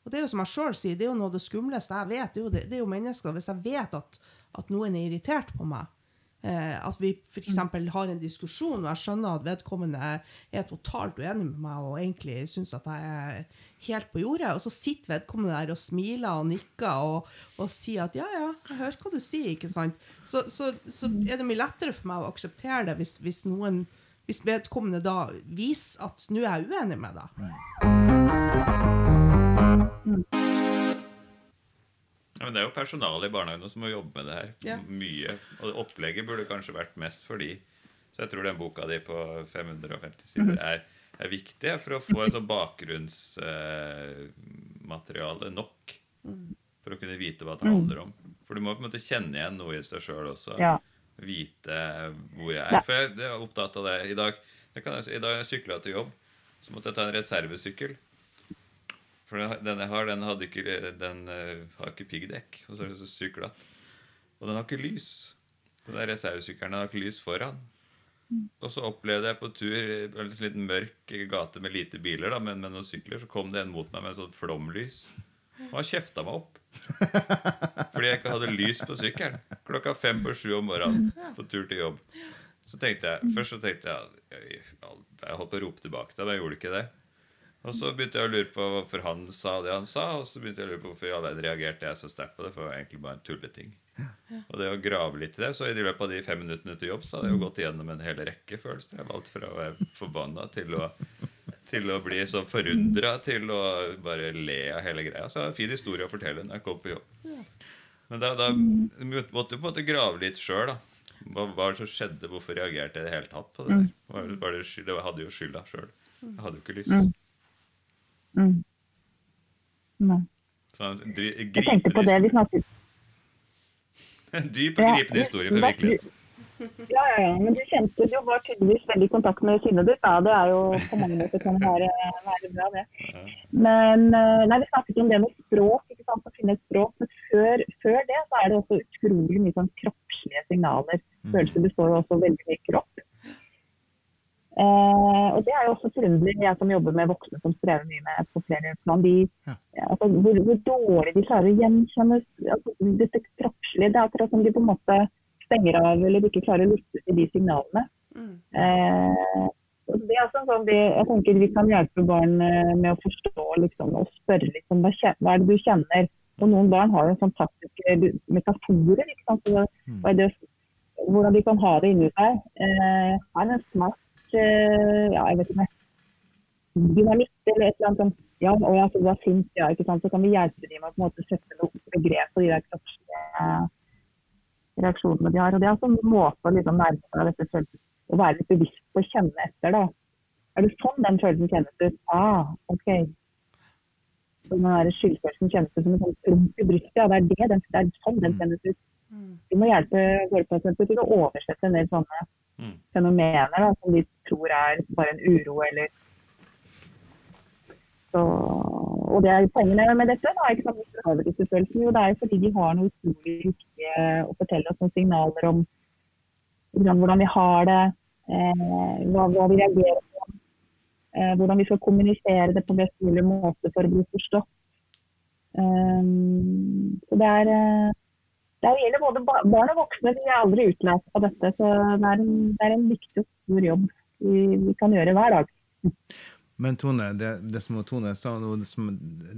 Og det er jo som jeg sjøl sier, det er jo noe av det skumleste jeg vet. Det er jo, det, det er jo mennesker. Hvis jeg vet at, at noen er irritert på meg, eh, at vi f.eks. har en diskusjon, og jeg skjønner at vedkommende er, totalt uenig med meg og egentlig syns at jeg er helt på jordet, og så sitter vedkommende der og smiler og nikker og, og sier at ja, ja, jeg hører hva du sier, ikke sant. Så, så, så er det mye lettere for meg å akseptere det hvis, hvis noen hvis vedkommende da viser at nå er jeg uenig med deg. Ja, men det er jo personalet i barnehagene som må jobbe med det her. Ja. Mye. Og opplegget burde kanskje vært mest for de. Så jeg tror den boka di på 550 sider er, er viktig for å få et sånn bakgrunnsmateriale nok. For å kunne vite hva det handler om. For du må på en måte kjenne igjen noe i seg sjøl også. Ja. Vite hvor jeg er. For jeg jeg er opptatt av det. I dag, det kan jeg, i dag jeg til jobb, så måtte jeg ta en reservesykkel. For den jeg har, den, hadde ikke, den eh, har ikke piggdekk. Og så er det så syklete. Og den har ikke lys. Den der reservesykkelen har ikke lys foran. Og så opplevde jeg på tur en liten litt mørk gate med lite biler, da, men med noen sykler, så kom det en mot meg med en sånn flomlys. Og han kjefta meg opp. Fordi jeg ikke hadde lys på sykkelen. Klokka fem på sju om morgenen på tur til jobb. Så tenkte jeg, Først så tenkte Jeg jeg holdt på å rope tilbake til deg, men jeg gjorde ikke det. Og så begynte jeg å lure på hvorfor han sa det han sa, og så begynte jeg å lure på hvorfor i all verden reagerte jeg så sterkt på det, for det var egentlig bare en tulleting. Og det å grave litt i det, så i løpet av de fem minuttene til jobb, så hadde jeg jo gått igjennom en hel rekke følelser. Jeg valgte fra å være forbanna til å, til å bli så forundra, til å bare le av hele greia. Så det er en fin historie å fortelle når jeg kom på jobb. Men da, da måtte jeg på en måte grave litt sjøl. Hva var det som skjedde? Hvorfor reagerte jeg i det hele tatt på det der? Var det, det, jeg hadde jo skylda sjøl. Jeg hadde jo ikke lyst. Mm. Nei. Så en Jeg tenkte på det vi snakket en dyp og Ja, gripende historie fra virkeligheten. Ja, ja, ja. Men du kjente du var tydeligvis veldig i kontakt med sinnet ditt. Da. Det er jo på mange måter kan være, være bra, det. Men eh, nei, vi snakket om det med språk, ikke sant, å finne et språk. Men før, før det så er det også utrolig mye sånn kroppslige signaler. Følelser består jo også veldig mye kropp. Eh, og det er jo også forunderlig, jeg som jobber med voksne som strever mye med på flere plan. De, Ja. altså, hvor, hvor dårlig de klarer å gjenkjenne altså, dette kroppslige. Det er akkurat som de på en måte stenger av eller ikke klarer å lytte til de signalene. Mm. Eh, det er også sånn, vi, jeg tenker vi kan hjelpe barn eh, med å forstå liksom, og spørre liksom, hva, hva er det du kjenner. Og noen barn har jo fantastiske metaforer. Ikke sant? Så, hva er det, hvordan de kan ha det inni seg. Eh, er en smart ja, jeg vet ikke. Dynamitt eller et eller annet sånt. Ja, og ja, så var fint, ja, ikke sant? Så kan vi hjelpe dem med å på en måte sette noe begrep på de der kroppslige eh, reaksjonene de har. Og det er altså en måte å liksom nærme seg dette følelsen, å være litt bevisst på å kjenne etter. da. Er det sånn den følelsen kjennes ut? Ah, OK. Så den der skyldfølelsen kjennes ut som en sånn klump i brystet. Ja, det er det, den, det er sånn den kjennes ut. Mm. Vi må hjelpe våre pasienter til å oversette en del sånne Mm. fenomener da, som de tror er bare en uro eller så, Og det er poenget med dette. Da, ikke sant? Jo, det er fordi de har noe utrolig viktig å fortelle oss noen signaler om hvordan vi har det, eh, hva, hva vi reagerer på, eh, hvordan vi skal kommunisere det på best mulig måte for å bli forstått. Um, så det er eh, det gjelder både barn og voksne. De er aldri utlært av dette. Så det er en, det er en viktig og stor jobb vi, vi kan gjøre hver dag. Men Tone, det, det som Tone sa nå, det, som-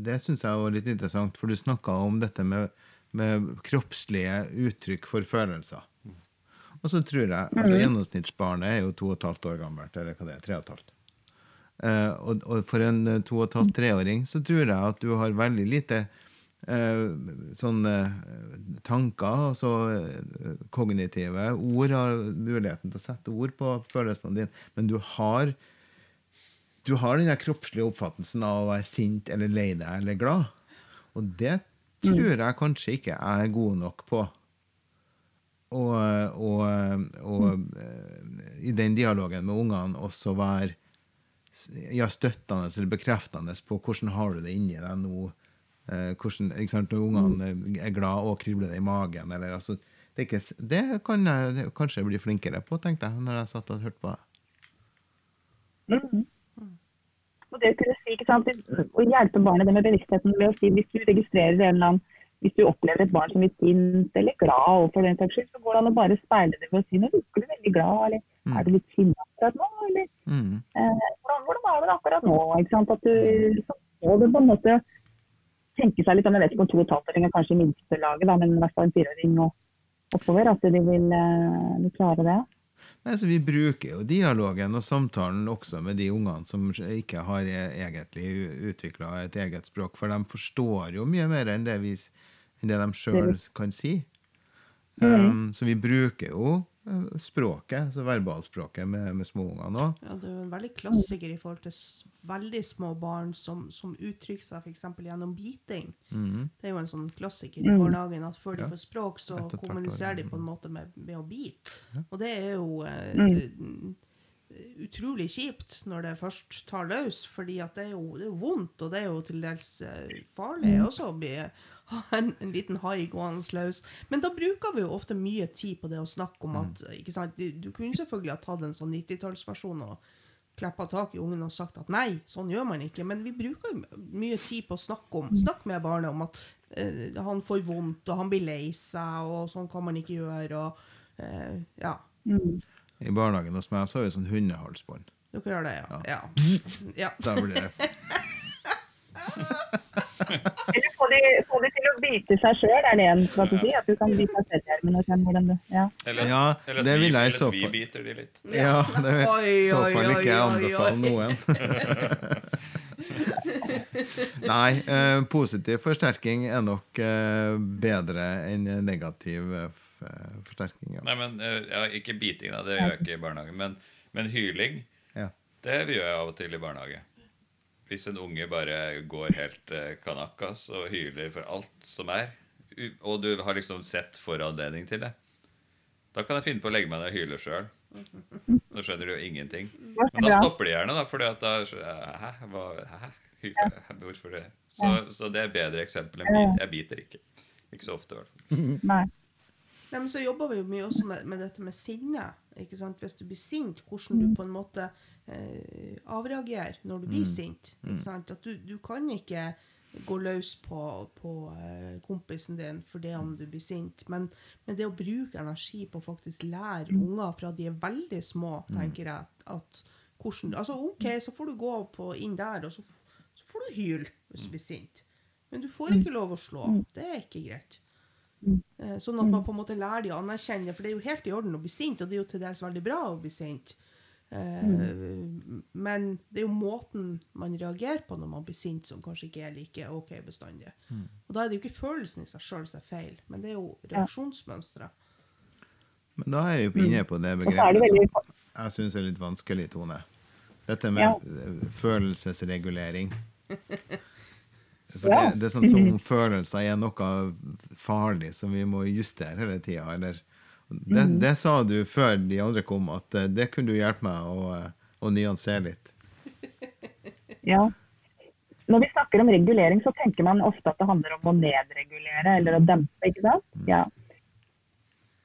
det syns jeg var litt interessant, for du snakka om dette med, med kroppslige uttrykk for følelser. Og så tror jeg altså Gjennomsnittsbarnet er jo to og et halvt år gammelt, eller hva det er, tre og et halvt. Eh, og, og for en to og et halvt treåring så tror jeg at du har veldig lite sånne eh, tanker, altså eh, kognitive ord, har muligheten til å sette ord på følelsene dine, men du har du har den der kroppslige oppfattelsen av å være sint eller lei deg eller glad. Og det tror jeg kanskje ikke jeg er god nok på. Og, og, og eh, i den dialogen med ungene også være ja, støttende eller bekreftende på hvordan har du det inni deg nå. Eh, hvordan, ikke sant, ungene er glad og kribler det i magen. Eller, altså, det, er ikke, det kan jeg kanskje bli flinkere på, tenkte jeg, når jeg satt og hørte på deg. Mhm. Og det å kunne si, ikke sant, å hjelpe barnet det med bevisstheten ved å si hvis du registrerer en eller annen hvis du opplever et barn som er sint eller glad, og for den saks skyld, så går det an å bare speile det ved å si nå virker du veldig glad, eller Mm. er du litt sinna akkurat nå, eller Mm. eh, hvordan, hvordan var det akkurat nå? Ikke sant? At du, så må du på en måte tenke seg litt om, jeg vet ikke om to og et halvt åring kanskje minstelaget, da, men i hvert fall en fireåring og oppover, at de vil, eh, vil klare det. Nei, så Vi bruker jo dialogen og samtalen også med de ungene som ikke har e- egentlig utvikla et eget språk, for de forstår jo mye mer enn det, vi, enn det de sjøl kan si. Um, så vi bruker jo eh, språket, altså verbalspråket, med, med småungene òg. Ja, det er jo en veldig klassiker i forhold til s veldig små barn som, som uttrykker seg f.eks. gjennom biting. Det er jo en sånn klassiker i barnehagen at før de Ja. får språk, så Ett og et halvt år, kommuniserer de på en måte med, med å bite. Og det er jo eh, utrolig kjipt når det først tar løs, fordi at det er jo, det er vondt, og det er jo til dels eh, farlig også å bli en, en liten hai gående løs. Men da bruker vi jo ofte mye tid på det å snakke om at ikke sant? Du, du kunne selvfølgelig ha tatt en sånn 90-tallsversjon og klappa tak i ungen og sagt at nei, sånn gjør man ikke. Men vi bruker jo mye tid på å snakke om Snakke med barnet om at eh, han får vondt, og han blir lei seg, og sånn kan man ikke gjøre, og eh, ja. I barnehagen hos meg så har vi sånn hundehalsbånd. Dere har det, ja. ja. ja. Da blir det de, få de til å bite seg sjøl, er det en strategi? At du kan bite deg selv i armen og kjenne hvordan det ja. Eller, Ja, eller det vi, vil jeg i så at vi biter de litt. Ja, det vil i så fall ikke jeg anbefale noen. Nei, eh, positiv forsterking er nok eh, bedre enn negativ eh, eh, forsterking. Ja. Nei, men eh, ja, Ikke biting, da. Det gjør jeg ikke i barnehagen. Men, men hyling, Ja. det gjør jeg av og til i barnehage. Hvis en unge bare går helt eh, kanakas og hyler for alt som er, og du har liksom sett foranledning til det, da kan jeg finne på å legge meg ned og hyle sjøl. Da skjønner du jo ingenting. Men da stopper de gjerne, da, fordi at da Hæ? Hva, hæ? Hvorfor det? Så, så det er et bedre eksempel enn bit. Jeg biter ikke. Ikke så ofte, i hvert fall. Nei. Men så jobber vi jo mye også med, med dette med sinne. ikke sant? Hvis du blir sint, hvordan du på en måte eh, avreagerer når du blir sint. ikke sant? At du, du kan ikke gå løs på, på eh, kompisen din for det om du blir sint. Men, men det å bruke energi på å faktisk lære unger fra de er veldig små, tenker jeg at hvordan, altså OK, så får du gå på inn der, og så, så får du hyle hvis du blir sint. Men du får ikke lov å slå. Det er ikke greit. Eh, Sånn at man på en måte lærer de å anerkjenne, for det er jo helt i orden å bli sint, og det er jo til dels veldig bra å bli sint. Eh, Men det er jo måten man reagerer på når man blir sint, som kanskje ikke er like OK bestandig. Og da er det jo ikke følelsen i seg sjøl som er feil, men det er jo reaksjonsmønsteret. Men da er jeg jo inne på det er det begrepet som jeg syns er litt vanskelig, Tone. Dette med Ja. følelsesregulering. For Ja. det, det er sånn som om følelser er noe farlig som vi må justere hele tida. Eller det, Mm. det sa du før de andre kom, at eh, det kunne du hjelpe meg å, eh, å nyansere litt. Ja. Når vi snakker om regulering, så tenker man ofte at det handler om å nedregulere eller å dempe, ikke sant? Ja.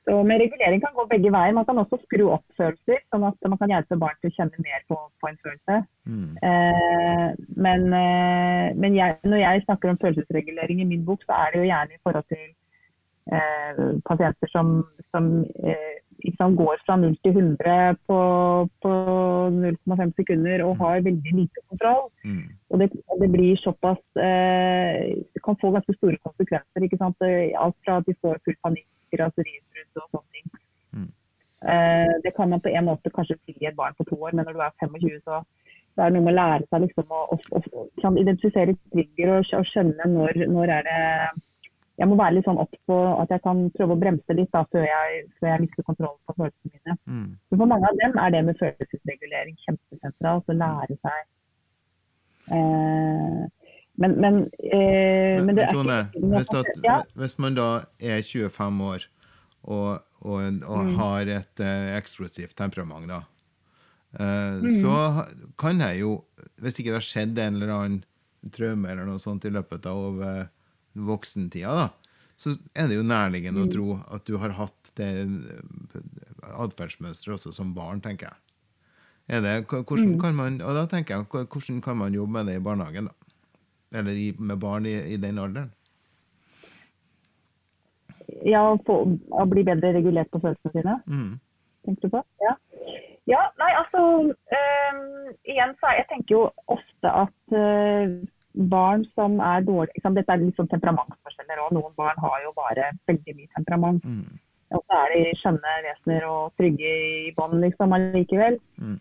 Så med regulering kan gå begge veier. Man kan også skru opp følelser, sånn at man kan hjelpe barn til å kjenne mer på, på en følelse. Mm. Eh, men eh, men jeg, når jeg snakker om følelsesregulering i min bok, så er det jo gjerne i forhold til eh, pasienter som, som eh, ikke går fra 0 til 100 på, på 0,5 sekunder og har veldig lite kontroll. Mm. Og det, det blir såpass eh, Det kan få ganske store konsekvenser. Eh, Alt fra at de får full panikk, raseriutbrudd og sånne ting. Mm. Eh, det kan man på en måte kanskje tilgi et barn på to år, men når du er 25, så det er noe med å lære seg liksom å, å, å, å identifisere trigger og, og skjønne når, når er det Jeg må være litt sånn obs på at jeg kan prøve å bremse litt da, før jeg, før jeg mister kontrollen på følelsene mine. Mm. For mange av dem er det med følelsesregulering kjempesentralt. Å lære seg eh, Men, men, eh, men det er Tone, hvis, at, ja, hvis man da er 25 år og, og, og Mm. har et eh, eksplosivt temperament, da, eh, Mm. så kan jeg jo, hvis ikke det har skjedd en eller annen traume eller noe sånt i løpet av eh, voksentida, da, så er det jo nærliggende Mm. å tro at du har hatt det eh, atferdsmønsteret også som barn, tenker jeg. Det, hvordan Mm. kan man, og da tenker jeg, hvordan kan man jobbe med det i barnehagen, da? Eller i, med barn i, i den alderen? ja, få, å bli bedre regulert på følelsene sine. Mm. tenker du på? Ja. ja nei, altså øhm, Igjen så jeg tenker jo ofte at øh, barn som er dårlige liksom, Dette er litt sånn temperamentsforskjeller òg. Noen barn har jo bare veldig mye temperament. Mm. Og så er de skjønne vesener og trygge i bånd liksom allikevel. Mm.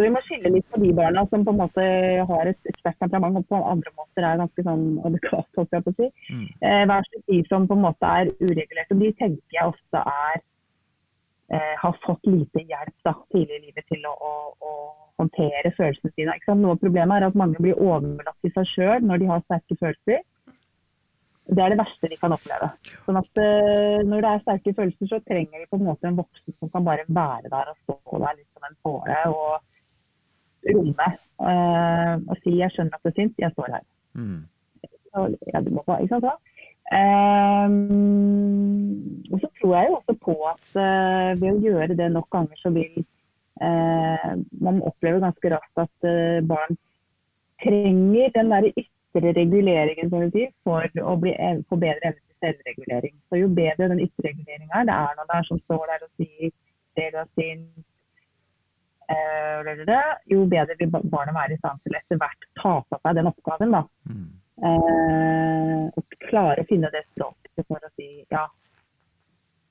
Så vi må skille litt på de barna som på en måte har et sterkt temperament, og på andre måter er ganske sånn adekvat, holdt jeg på å si. Mm. Eh, versus de som på en måte er uregulerte. De tenker jeg ofte er eh, har fått lite hjelp da, tidlig i livet til å, å, å håndtere følelsene sine. Ikke sant? Noe av problemet er at mange blir overlatt til seg sjøl når de har sterke følelser. Det er det verste de kan oppleve. Sånn at uh, Når det er sterke følelser, så trenger de på en måte en voksen som kan bare være der og stå der litt som en påle og romme. uh, og si 'jeg skjønner at det syns, jeg står her'. Mm. Så, ja, du må bare, ikke sant? Ehm, og så tror jeg jo også på at uh, ved å gjøre det nok ganger, så vil uh, man oppleve ganske raskt at barn trenger den der ytre reguleringen som du sier, for å bli, få bedre evne til selvregulering. Så jo bedre den ytre reguleringen er, det er noen der som står der og sier det du har synd, jo bedre vil barnet være i stand til etter hvert ta på seg den oppgaven. da. Mm. Eh, og klare å finne det språket for å si ja.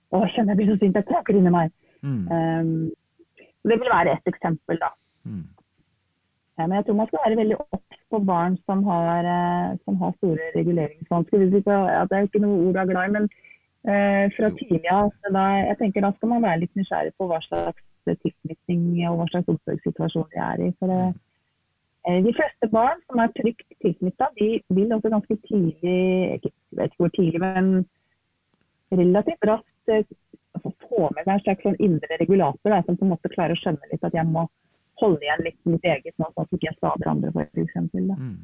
Å, kjenner jeg blir så sint, jeg tråkker inni meg. Mm. Eh, det vil være et eksempel, da. Mm. Eh, men jeg tror man skal være veldig obs på barn som har, eh, som har store reguleringsvansker. Ja, det er ikke noe ord jeg er glad i, men eh, fra tidlig av så jeg tenker da skal man være litt nysgjerrig på hva slags tilknytning og hva slags omsorgssituasjon de er i. For det, eh, de fleste barn som er trygt tilknytta, de vil også ganske tidlig, jeg vet ikke hvor tidlig, men relativt raskt eh, altså, få med seg en slags sånn indre regulator da, som på en måte klarer å skjønne litt at jeg må holde igjen litt mitt eget sånn at ikke jeg skader andre. Da. Mm.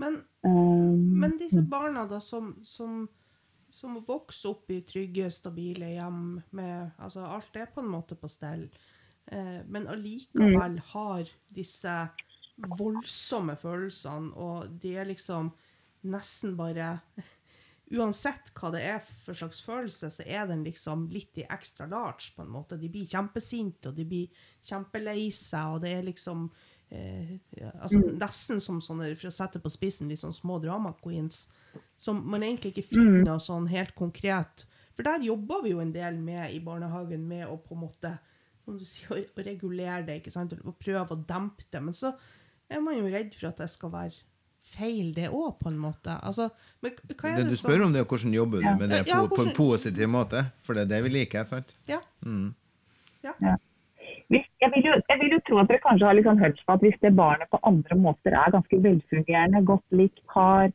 Men, Um, men disse barna da som, som som vokser opp i trygge, stabile hjem med Altså, alt er på en måte på stell. Eh, men allikevel har disse voldsomme følelsene, og de er liksom nesten bare Uansett hva det er for slags følelse, så er den liksom litt i extra large, på en måte. De blir kjempesinte, og de blir kjempelei seg, og det er liksom eh, ja, altså Nesten som sånne, for å sette på spissen, litt sånn små drama queens, som man egentlig ikke finner mm. sånn helt konkret. For der jobber vi jo en del med i barnehagen, med å på en måte som du sier, å, å regulere det, ikke sant? og prøve å dempe det. Men så er man jo redd for at det skal være feil, det òg, på en måte. Altså, men hva er Det det, du spør om, det er hvordan jobber du med det Ja, på, på en positiv måte? For det er det vi liker, sant? Ja. Mm. Hvis, jeg, vil jo, jeg vil jo tro at dere kanskje har liksom hørt at hvis det barnet på andre måter er ganske velfungerende, godt likt, har,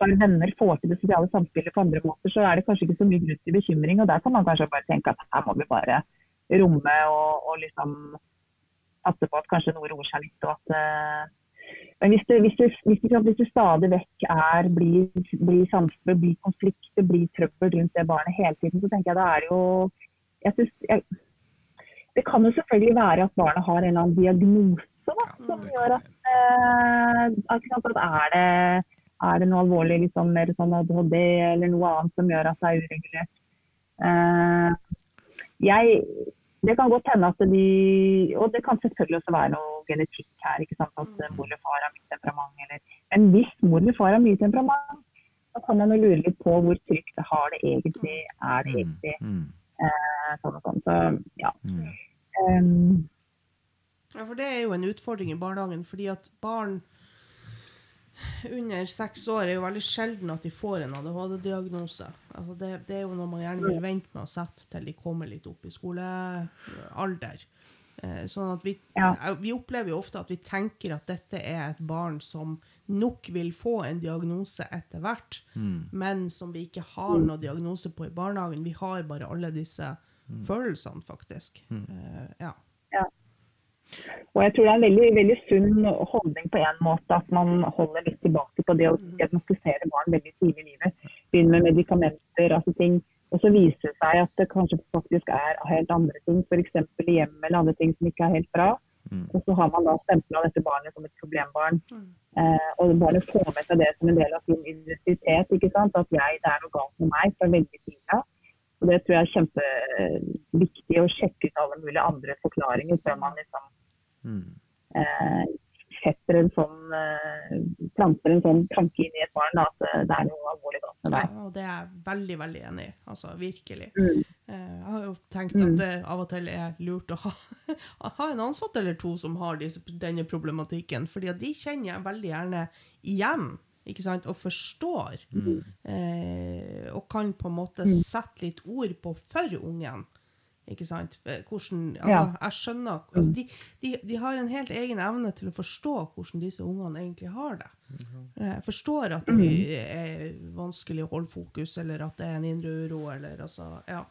har venner, får til det sosiale samspillet på andre måter, så er det kanskje ikke så mye grunn til bekymring. og Der kan man kanskje bare tenke at her må vi bare romme og, og liksom passe på at kanskje noe roer seg litt. og at uh, men hvis det, hvis, det, hvis, det, hvis det stadig vekk er, blir, blir samspill, blir konflikter, blir trøbbel rundt det barnet hele tiden, så tenker jeg det er jo jeg synes, jeg, Det kan jo selvfølgelig være at barnet har en eller annen diagnose da, som gjør at, eh, at, at er, det, er det noe alvorlig, liksom, mer sånn ADHD eller noe annet som gjør at det er uregulert. Eh, jeg, det kan godt hende at de Og det kan selvfølgelig også være noe genetikk her. ikke sant, At eh, mor eller far har mye temperament. Eller, men hvis mor eller far har mye temperament, så kan man jo lure litt på hvor trygt det har det egentlig. Er det egentlig Mm. eh, sånn og sånn. Så ja. Mm. Um, Ja, for det er jo en utfordring i barnehagen, fordi at barn under seks år er jo veldig sjelden at de får en ADHD-diagnose. Altså det, det er jo noe man gjerne vil vente med å sette til de kommer litt opp i skolealder. Eh, sånn at vi, Ja. eh, vi opplever jo ofte at vi tenker at dette er et barn som nok vil få en diagnose etter hvert, men som vi ikke har noe diagnose på i barnehagen. Vi har bare alle disse følelsene, faktisk. Eh, ja. Og jeg tror det er en veldig, veldig sunn holdning på en måte at man holder litt tilbake på det å diagnostisere barn veldig tidlig i livet. Begynne med medikamenter, altså ting. Og så viser det seg at det kanskje faktisk er helt andre ting, f.eks. i hjemmet eller andre ting som ikke er helt bra. Og så har man da stempla dette barnet som et problembarn. Eh, og barnet får med seg det som en del av sin identitet. ikke sant? At jeg, det er noe galt med meg fra veldig tidlig av. Og det tror jeg er kjempeviktig å sjekke ut alle mulige andre forklaringer før man liksom Mm. eh, setter en sånn, eh, planter en sånn tanke inn i et barn da, at eh, det er noe alvorlig galt med Ja, og det er jeg veldig, veldig enig i. Altså, virkelig. Mm. Eh, Jeg har jo tenkt at det av og til er lurt å ha, ha en ansatt eller to som har disse, denne problematikken, fordi at de kjenner jeg veldig gjerne igjen. Ikke sant? Og forstår. Eh, og kan på en måte sette litt ord på for ungen. Ikke sant? Eh, Hvordan, altså, Ja. Jeg skjønner altså, de, de, de har en helt egen evne til å forstå hvordan disse ungene egentlig har det. Jeg forstår at det er vanskelig å holde fokus, eller at det er en indre uro, eller altså, ja.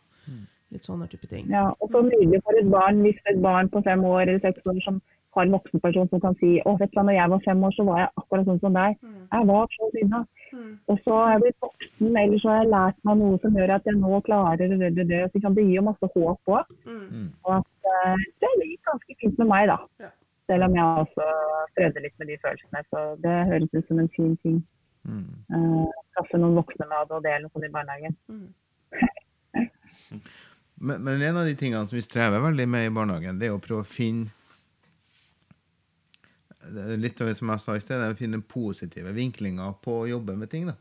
Litt sånne type ting. Ja, og så mulig for et barn hvis et barn på fem år eller seks år som har en voksenperson som kan si å vet du hva, når jeg var fem år, så var jeg akkurat sånn som deg. Jeg var så sinna. Og så har jeg blitt voksen, eller så har jeg lært meg noe som gjør at jeg nå klarer det. det, det. Så det gir jo masse håp òg. Mm. Og at uh, det gikk ganske fint med meg, da. Ja. Selv om jeg også strevde litt med de følelsene. Så det høres ut som en fin ting. Mm. Uh, Skaffe noen voksne med ADHD eller noe sånt i barnehagen. Men, men en av de tingene som vi strever veldig med i barnehagen, det er å prøve å finne Litt av det som jeg sa i sted, det er å finne positive vinklinger på å jobbe med ting. da.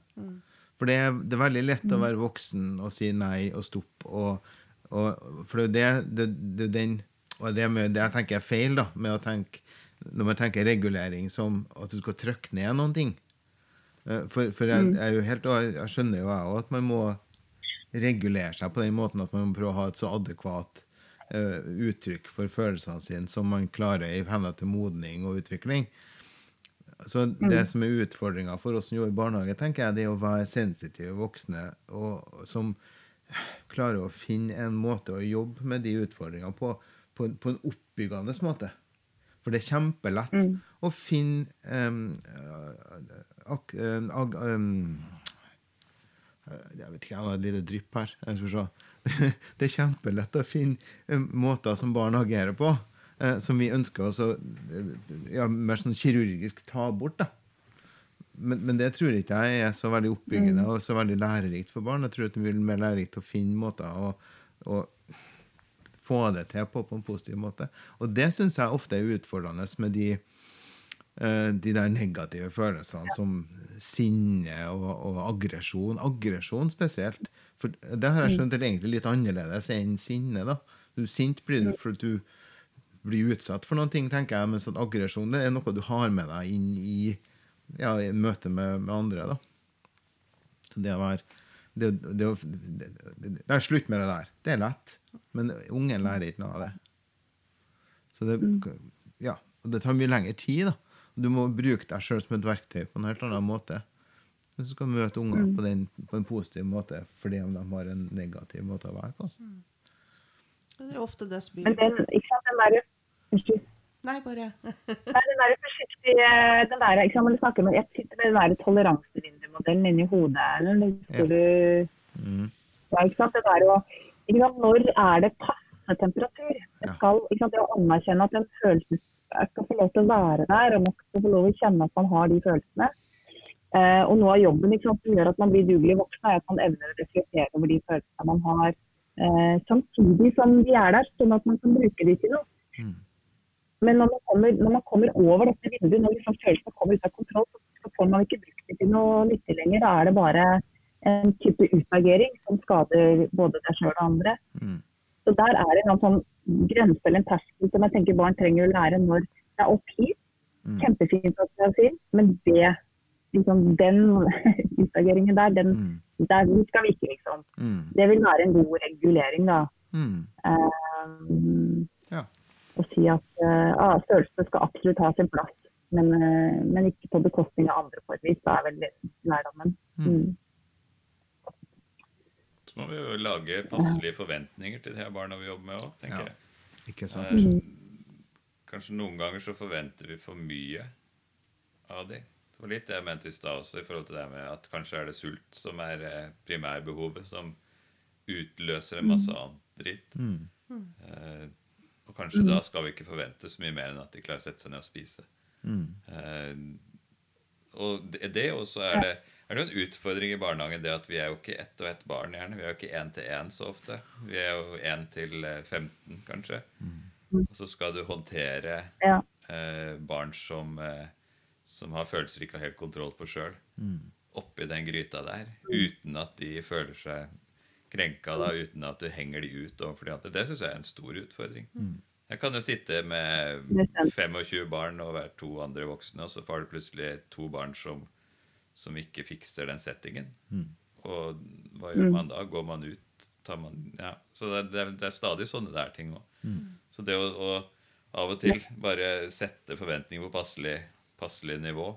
For det er, det er veldig lett å være voksen og si nei og stopp. Og, og, for det er det, det, det, den, og det, med, det jeg tenker er feil da, med å tenke, når man tenker regulering som at du skal trykke ned noen ting. Eh, For, for jeg, jeg, er jo helt, jeg skjønner jo jeg òg at man må regulere seg på den måten at man må prøve å ha et så adekvat eh, uttrykk for følelsene sine som man klarer i henhold til modning og utvikling. Så det som er utfordringa for oss som jobber i barnehage, tenker jeg, det er å være sensitive voksne og, som klarer å finne en måte å jobbe med de utfordringene på, på, på en oppbyggende måte. For det er kjempelett å finne um, ak, um, ag, um, Jeg vet ikke, jeg har et lite drypp her. Jeg skal se. Det er kjempelett å finne eh, måter som barn agerer på, eh, som vi ønsker å eh, ja, mer sånn kirurgisk ta bort. da. Men, men det tror ikke jeg er så veldig oppbyggende og så veldig lærerikt for barn. Jeg tror det blir mer lærerikt å finne måter å, å få det til på på en positiv måte. Og det syns jeg ofte er utfordrende med de, de der negative følelsene som sinne og, og aggresjon. Aggresjon spesielt. For det har jeg skjønt er egentlig litt annerledes enn sinne. da. Du Sint blir du fordi du blir utsatt for noen ting, tenker jeg, mens at aggresjon det er noe du har med deg inn i, ja, i møte med, med andre. da. Så det å være det, det, det, det, det er slutt med det der. Det er lett. Men ungen lærer ikke noe av det. Så det, ja, og det tar mye lengre tid. da. Du må bruke deg sjøl som et verktøy på en helt annen måte. Du skal møte unger på, den, på en positiv måte fordi om de har en negativ måte å være på. Det er ofte det som Men den, ikke sant, den der, unnskyld. Nei, bare Nei, den der forsiktige, den der, ikke sant, du snakker med, jeg sitter med den der toleransevindu-modellen inni hodet. Eller, husker du, Mm. ja, ikke sant, det der å, ikke sant, når er det passe temperatur? Det Ja. skal, ikke sant, det å anerkjenne at den følelsen skal få lov til å være der, og man skal få lov til å kjenne at man har de følelsene. Eh, og noe av jobben sant, som gjør at man blir dugelig voksen, er at man evner å reflektere over de følelsene man har, eh, samtidig som de er der, sånn at man kan bruke de til noe. Mm. Men når man kommer, når man kommer over dette vinduet, når liksom følelsene kommer ut av kontroll, så, så får man ikke brukt det til noe nyttig lenger. Da er det bare en type utagering som skader både deg sjøl og andre. Mm. Så der er det en sånn grense eller en terskel som jeg tenker barn trenger å lære når det er opp hit. Mm. Kjempefint sier, men det, liksom, den utageringen der, den, Mm. der skal vi ikke, liksom. Mm. Det vil være en god regulering, da. Mm. Um, Ja. Å si at uh, ah, følelsene skal absolutt ha sin plass, men, uh, men ikke på bekostning av andre på et vis. Da er vel lærdommen. Mm. Må vi jo lage passelige forventninger til de her barna vi jobber med òg, tenker Ja. jeg. Ikke sant? Eh, Kanskje noen ganger så forventer vi for mye av de. Det var litt det jeg mente i stad også, i forhold til det med at kanskje er det sult som er eh, primærbehovet, som utløser en masse annet dritt. Mm. Eh, og kanskje da skal vi ikke forvente så mye mer enn at de klarer å sette seg ned og spise. Mm. Eh, og det, det også er det er det jo en utfordring i barnehagen det at vi er jo ikke ett og ett barn gjerne. Vi er jo ikke én til én så ofte. Vi er jo én til eh, 15, kanskje. Og så skal du håndtere Ja. eh, barn som, eh, som har følelser de ikke har helt kontroll på sjøl, oppi den gryta der, uten at de føler seg krenka, da, uten at du henger de ut overfor de andre. Det syns jeg er en stor utfordring. Jeg kan jo sitte med Det er sant. 25 barn og være to andre voksne, og så får du plutselig to barn som, som ikke fikser den settingen. Og hva gjør man da? Går man ut? Tar man, ja. Så det, det, det er stadig sånne der ting òg. Så det å, å av og til bare sette forventninger på passelig, passelig nivå,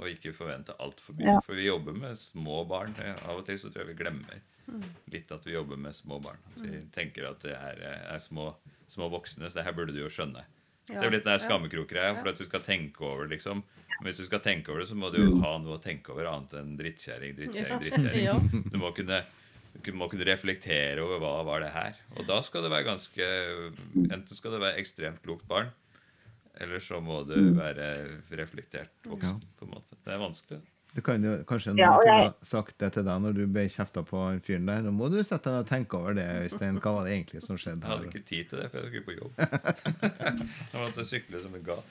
og ikke forvente altfor mye. Ja. For vi jobber med små barn. Av og til så tror jeg vi glemmer litt at vi jobber med små barn. At vi tenker at det er, er små, små voksne, så det her burde du jo skjønne. Det er litt den der skammekroggreia, for at du skal tenke over liksom. Men hvis du skal tenke over det, så må du jo ha noe å tenke over annet enn drittkjerring, drittkjerring, drittkjerring. Ja. Du må kunne, må kunne reflektere over hva var det her. Og da skal det være ganske Enten skal det være ekstremt klokt barn, eller så må du være reflektert voksen. på en måte. Det er vanskelig. Det kan jo kanskje noen Ja, jeg... kunne sagt det til deg når du ble kjefta på han fyren der. Nå må du sette deg og tenke over det, Øystein. Hva var det egentlig som skjedde Jeg hadde ikke tid til det, for jeg skulle på jobb. Jeg måtte sykle som en gal.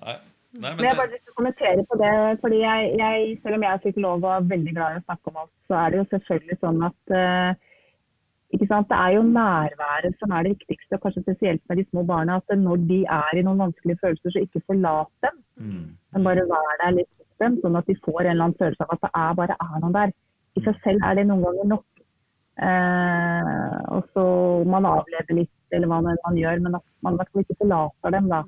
Nei, Nei Men jeg bare men lyst til å kommentere på det. fordi jeg, jeg, Selv om jeg er psykolog og er veldig glad i å snakke om alt, så er det jo selvfølgelig sånn at uh, ikke sant? Det er jo nærværet som er det viktigste, og kanskje spesielt med de små barna. At når de er i noen vanskelige følelser, så ikke forlat dem. Mm. Men bare vær der litt hos dem, sånn at de får en eller annen følelse av at det er bare er noen der. I seg selv er det noen ganger nok. Uh, og så man avlever litt, eller hva man gjør, men at man i hvert fall ikke forlater dem. da.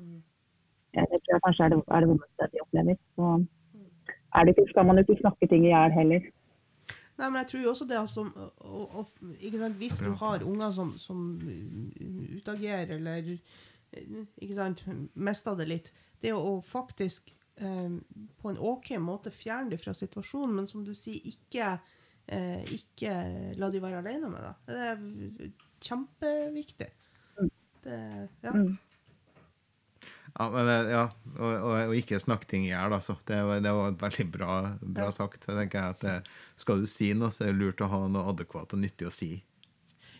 Eh, Det tror jeg kanskje er det, er det vondeste de opplever. Så er det ikke, skal man jo ikke snakke ting i hjel heller. Nei, men jeg tror jo også det som, og, ikke sant, Hvis du har unger som, som utagerer eller ikke sant, mister det litt Det å faktisk eh, på en OK måte fjerne det fra situasjonen, men som du sier, ikke eh, ikke la de være alene med deg. Det er kjempeviktig. Det, ja. Mm. Ja, men ja, og, og, og ikke snakke ting i hjel, altså. Det var, det var veldig bra, bra Ja. sagt. Jeg tenker at det, Skal du si noe, så er det lurt å ha noe adekvat og nyttig å si.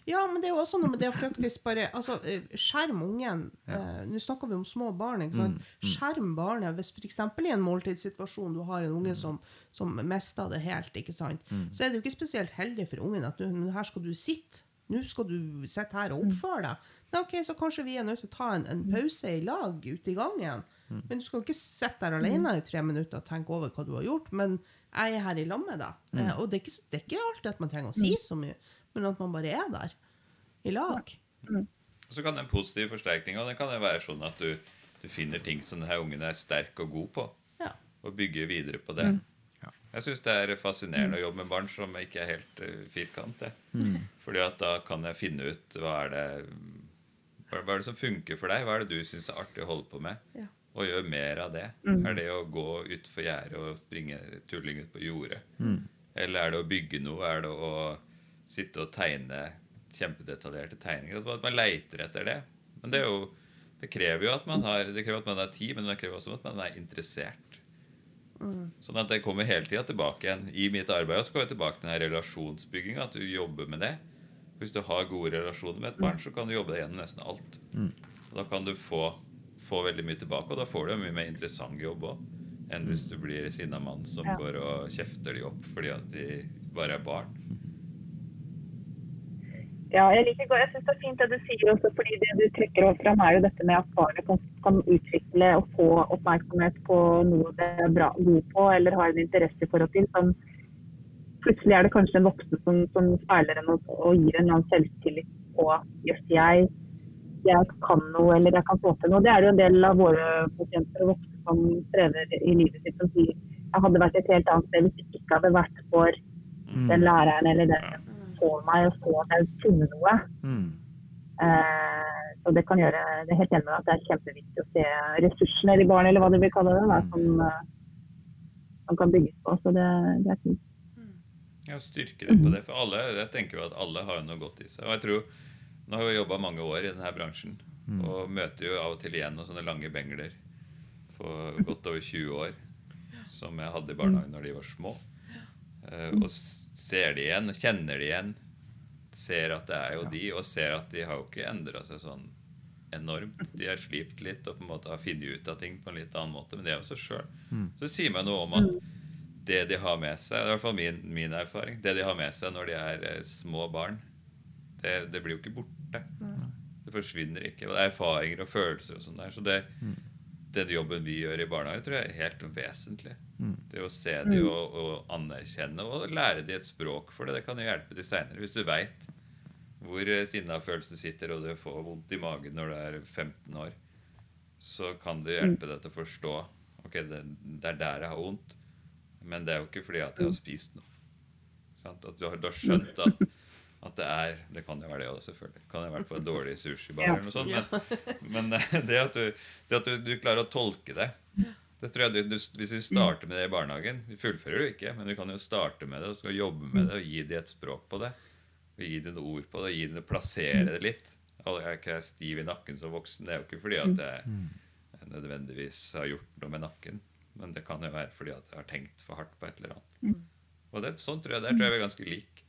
Ja, men det er jo også noe med det å faktisk bare altså, eh, Skjerm ungen. Eh, Nå snakker vi om små barn. ikke sant? Skjerm barnet. Hvis f.eks. i en måltidssituasjon du har en unge som, som mister det helt, ikke sant? så er det jo ikke spesielt heldig for ungen at du, her skal du sitte. Nå skal du sitte her og oppføre deg. Nei, ok, Så kanskje vi er nødt til å ta en, en pause i lag ute i gangen. Men du skal jo ikke sitte der alene i tre minutter og tenke over hva du har gjort. Men jeg er her i lag med deg. Eh, og det er, ikke, det er ikke alltid at man trenger å si så mye, men at man bare er der i lag. Så kan det en positiv forsterkning og det kan være sånn at du, du finner ting som denne ungen er sterk og god på, Ja. og bygger videre på det. Jeg syns det er fascinerende å jobbe med barn som ikke er helt uh, firkantet. Fordi at da kan jeg finne ut hva er det hva er det som funker for deg? Hva er det du syns er artig å holde på med? Ja. Og gjøre mer av det. Er det å gå utfor gjerdet og springe tulling ut på jordet? Eller er det å bygge noe? Er det å sitte og tegne kjempedetaljerte tegninger? Altså at man leiter etter det. Men det er jo det krever jo at man har Det krever at man har tid, men det krever også at man er interessert. Sånn at jeg kommer hele tida tilbake igjen. I mitt arbeid så går jeg tilbake til den relasjonsbygginga. At du jobber med det. Hvis du har gode relasjoner med et barn, så kan du jobbe deg gjennom nesten alt. Og da kan du få, få veldig mye tilbake, og da får du en mye mer interessant jobb òg. Enn hvis du blir sinna mann som Ja. går og kjefter de opp fordi at de bare er barn. Ja, jeg liker godt. Jeg synes det er fint det du sier også, fordi det du trekker opp fram er jo dette med at barnet kan, kan utvikle og få oppmerksomhet på noe det er bra, god på, eller har en interesse for å til. Sånn, plutselig er det kanskje en voksen som, som speiler en og, og gir en selvtillit på jøss, jeg, jeg kan noe, eller jeg kan få til noe. Det er jo en del av våre pasienter og voksne som strever i livet sitt, som sier jeg hadde vært et helt annet sted hvis det ikke hadde vært for den læreren eller den så meg og at jeg kunne noe. Mm. Eh, så det kan gjøre det er helt enig med at det er kjempeviktig å se ressursene i barnet, eller hva du vil kalle det, da, som, eh, som kan bygges på. Så det, det er fint. Ja, styrke det på det. For alle, jeg tenker jo at alle har noe godt i seg. Og jeg tror, Nå har vi jobba mange år i denne bransjen og møter jo av og til igjen noen sånne lange bengler på godt over 20 år som jeg hadde i barnehagen når de var små. Eh, og ser de igjen, og kjenner de igjen, ser at det er jo de, og ser at de har jo ikke endra seg sånn enormt. De har slipt litt og på en måte har funnet ut av ting på en litt annen måte, men det er jo seg sjøl. Så sier meg noe om at det de har med seg, det er i hvert fall min, min erfaring, det de har med seg når de er eh, små barn, det, det blir jo ikke borte. Det forsvinner ikke. Og det er erfaringer og følelser og sånn der. Så det, den jobben vi gjør i barnehage, tror jeg er helt vesentlig. Det å se de og, og anerkjenne og lære de et språk for det, det kan jo hjelpe de seinere. Hvis du veit hvor eh, sinna følelsen sitter, og du får vondt i magen når du er 15 år, så kan det hjelpe deg til å forstå Ok, det, det er der jeg har vondt, men det er jo ikke fordi at jeg har spist noe. Sant? At du har, du har skjønt at, at det er Det kan jo være det òg, selvfølgelig. Kan jo være på en dårlig sushibar eller noe sånt. Men, men eh, det at, du, det at du, du klarer å tolke det det tror jeg du, du, Hvis vi starter med det i barnehagen Vi fullfører det ikke, men vi kan jo starte med det og skal jobbe med det og gi dem et språk på det. Og gi dem noen ord på det, gi dem plassere det litt. Jeg er ikke stiv i nakken som voksen. Det er jo ikke fordi at jeg nødvendigvis har gjort noe med nakken. Men det kan jo være fordi at jeg har tenkt for hardt på et eller annet. Og det, sånn tror jeg, Der tror jeg vi er ganske like.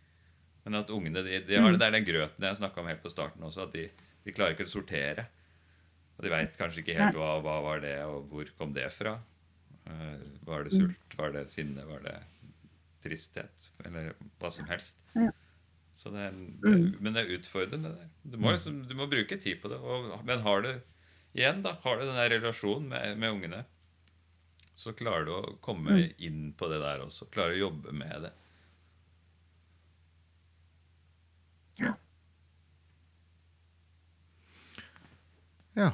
Men at ungene de, de har, det er den grøten jeg snakka om helt på starten også, at de, de klarer ikke å sortere. Og de veit kanskje ikke helt hva, hva var det, og hvor kom det fra. Eh, var det sult? Var det sinne? Var det tristhet? Eller hva som helst. Ja. Så det, er- det, men det er utfordrende. Det. Du, må liksom, du må bruke tid på det. Og, men har du igjen da, har du den der relasjonen med, med ungene, så klarer du å komme inn på det der også. Klarer å jobbe med det. Ja.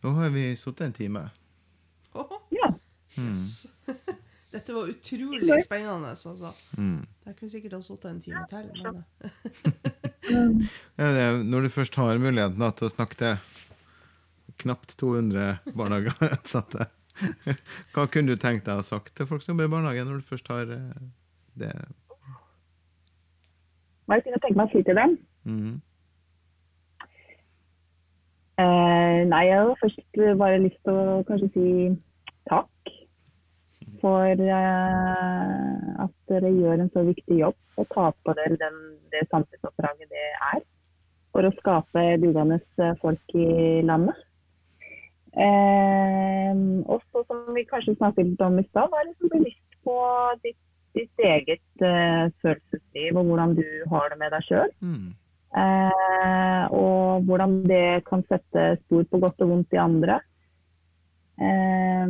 Nå har vi sittet en time. Åh, Ja. Dette var utrolig spennende, altså. Mm. Jeg kunne sikkert ha sittet en time til. Men. Ja, det, er- når du først har muligheten da, til å snakke til knapt 200 barnehageansatte, hva kunne du tenkt deg å ha sagt til folk som jobber i barnehage, når du først har eh, Det, Hva det jeg kunne tenke meg å si til dem? mhm. Eh, nei, jeg hadde først bare lyst til å kanskje si takk for eh, at dere gjør en så viktig jobb og tar på dere den, det samfunnsoppdraget det er for å skape dugende folk i landet. Eh, også som vi kanskje snakket litt om i stad, være liksom bevisst på ditt, ditt eget eh, følelsesliv og hvordan du har det med deg sjøl. Eh, og hvordan det kan sette spor på godt og vondt i andre. Eh,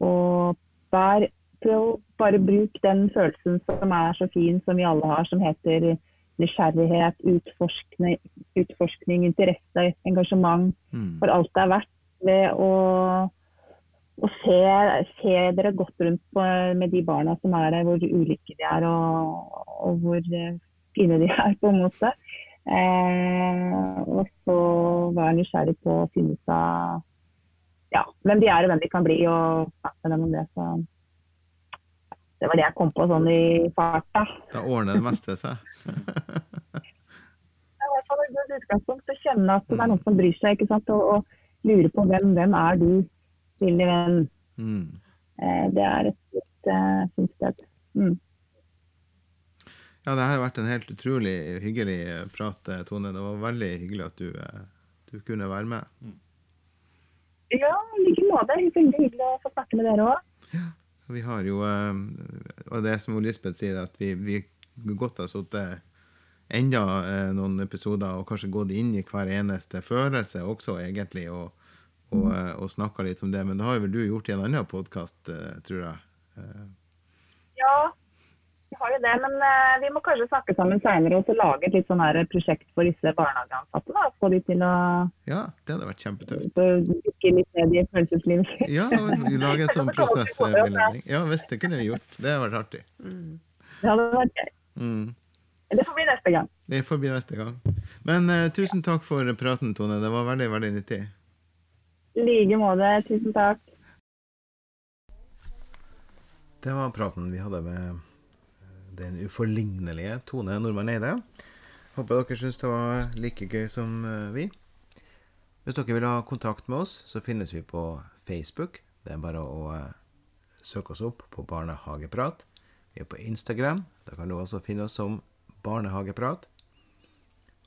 og vær, prøv bare bruk den følelsen som er så fin, som vi alle har, som heter nysgjerrighet, utforskning, utforskning interesse, engasjement Mm. for alt det er verdt. Ved å, å se, se dere godt rundt på, med de barna som er der, hvor ulike de er og, og hvor eh, fine de er, på en måte. Eh, og så være nysgjerrig på å finne ut av ja, hvem de er og hvem de kan bli, og snakke med dem om det. Så det var det jeg kom på sånn i farta. Da ordner det meste seg. Det er i hvert fall et godt utgangspunkt å kjenne at det er noen som bryr seg, ikke sant? Og, og lure på hvem, hvem er du, lille venn. Mm. Eh, det er et fint, uh, fint sted. Mm. Ja, det har vært en helt utrolig hyggelig prat, eh, Tone. Det var veldig hyggelig at du, eh, du kunne være med. Ja, i like måte. Veldig hyggelig å få snakke med dere òg. Vi har jo, eh, og det er som Lisbeth sier, at vi, vi godt har sittet enda eh, noen episoder og kanskje gått inn i hver eneste følelse også, egentlig, og, og, eh, og snakka litt om det. Men det har jo vel du gjort i en annen podkast, tror jeg. Eh, Ja, vi har jo det. Men eh, vi må kanskje snakke sammen seinere og så lage et litt sånn her prosjekt for disse barnehageansatte. da, Få de til å Ja, det hadde vært kjempetøft. dykke litt ned i følelseslivet sitt. Ja, lage lager en sånn prosessveiledning. Ja visst, det kunne vi gjort. Det hadde vært artig. Det hadde vært gøy. Mm. Det får bli neste gang. Det får bli neste gang. Men uh, tusen takk for praten, Tone. Det var veldig, veldig nyttig. I like måte. Tusen takk. Det var praten vi hadde med eh, den uforlignelige Tone Nordmann Eide. Håper dere syns det var like gøy som eh, vi. Hvis dere vil ha kontakt med oss, så finnes vi på Facebook. Det er bare å eh, søke oss opp på Barnehageprat. Vi er på Instagram. Da kan du også finne oss som Barnehageprat.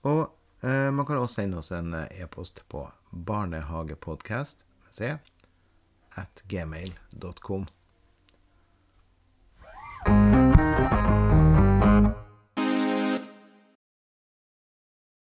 Og eh, man kan også sende oss en eh, e-post på C, at gmail.com.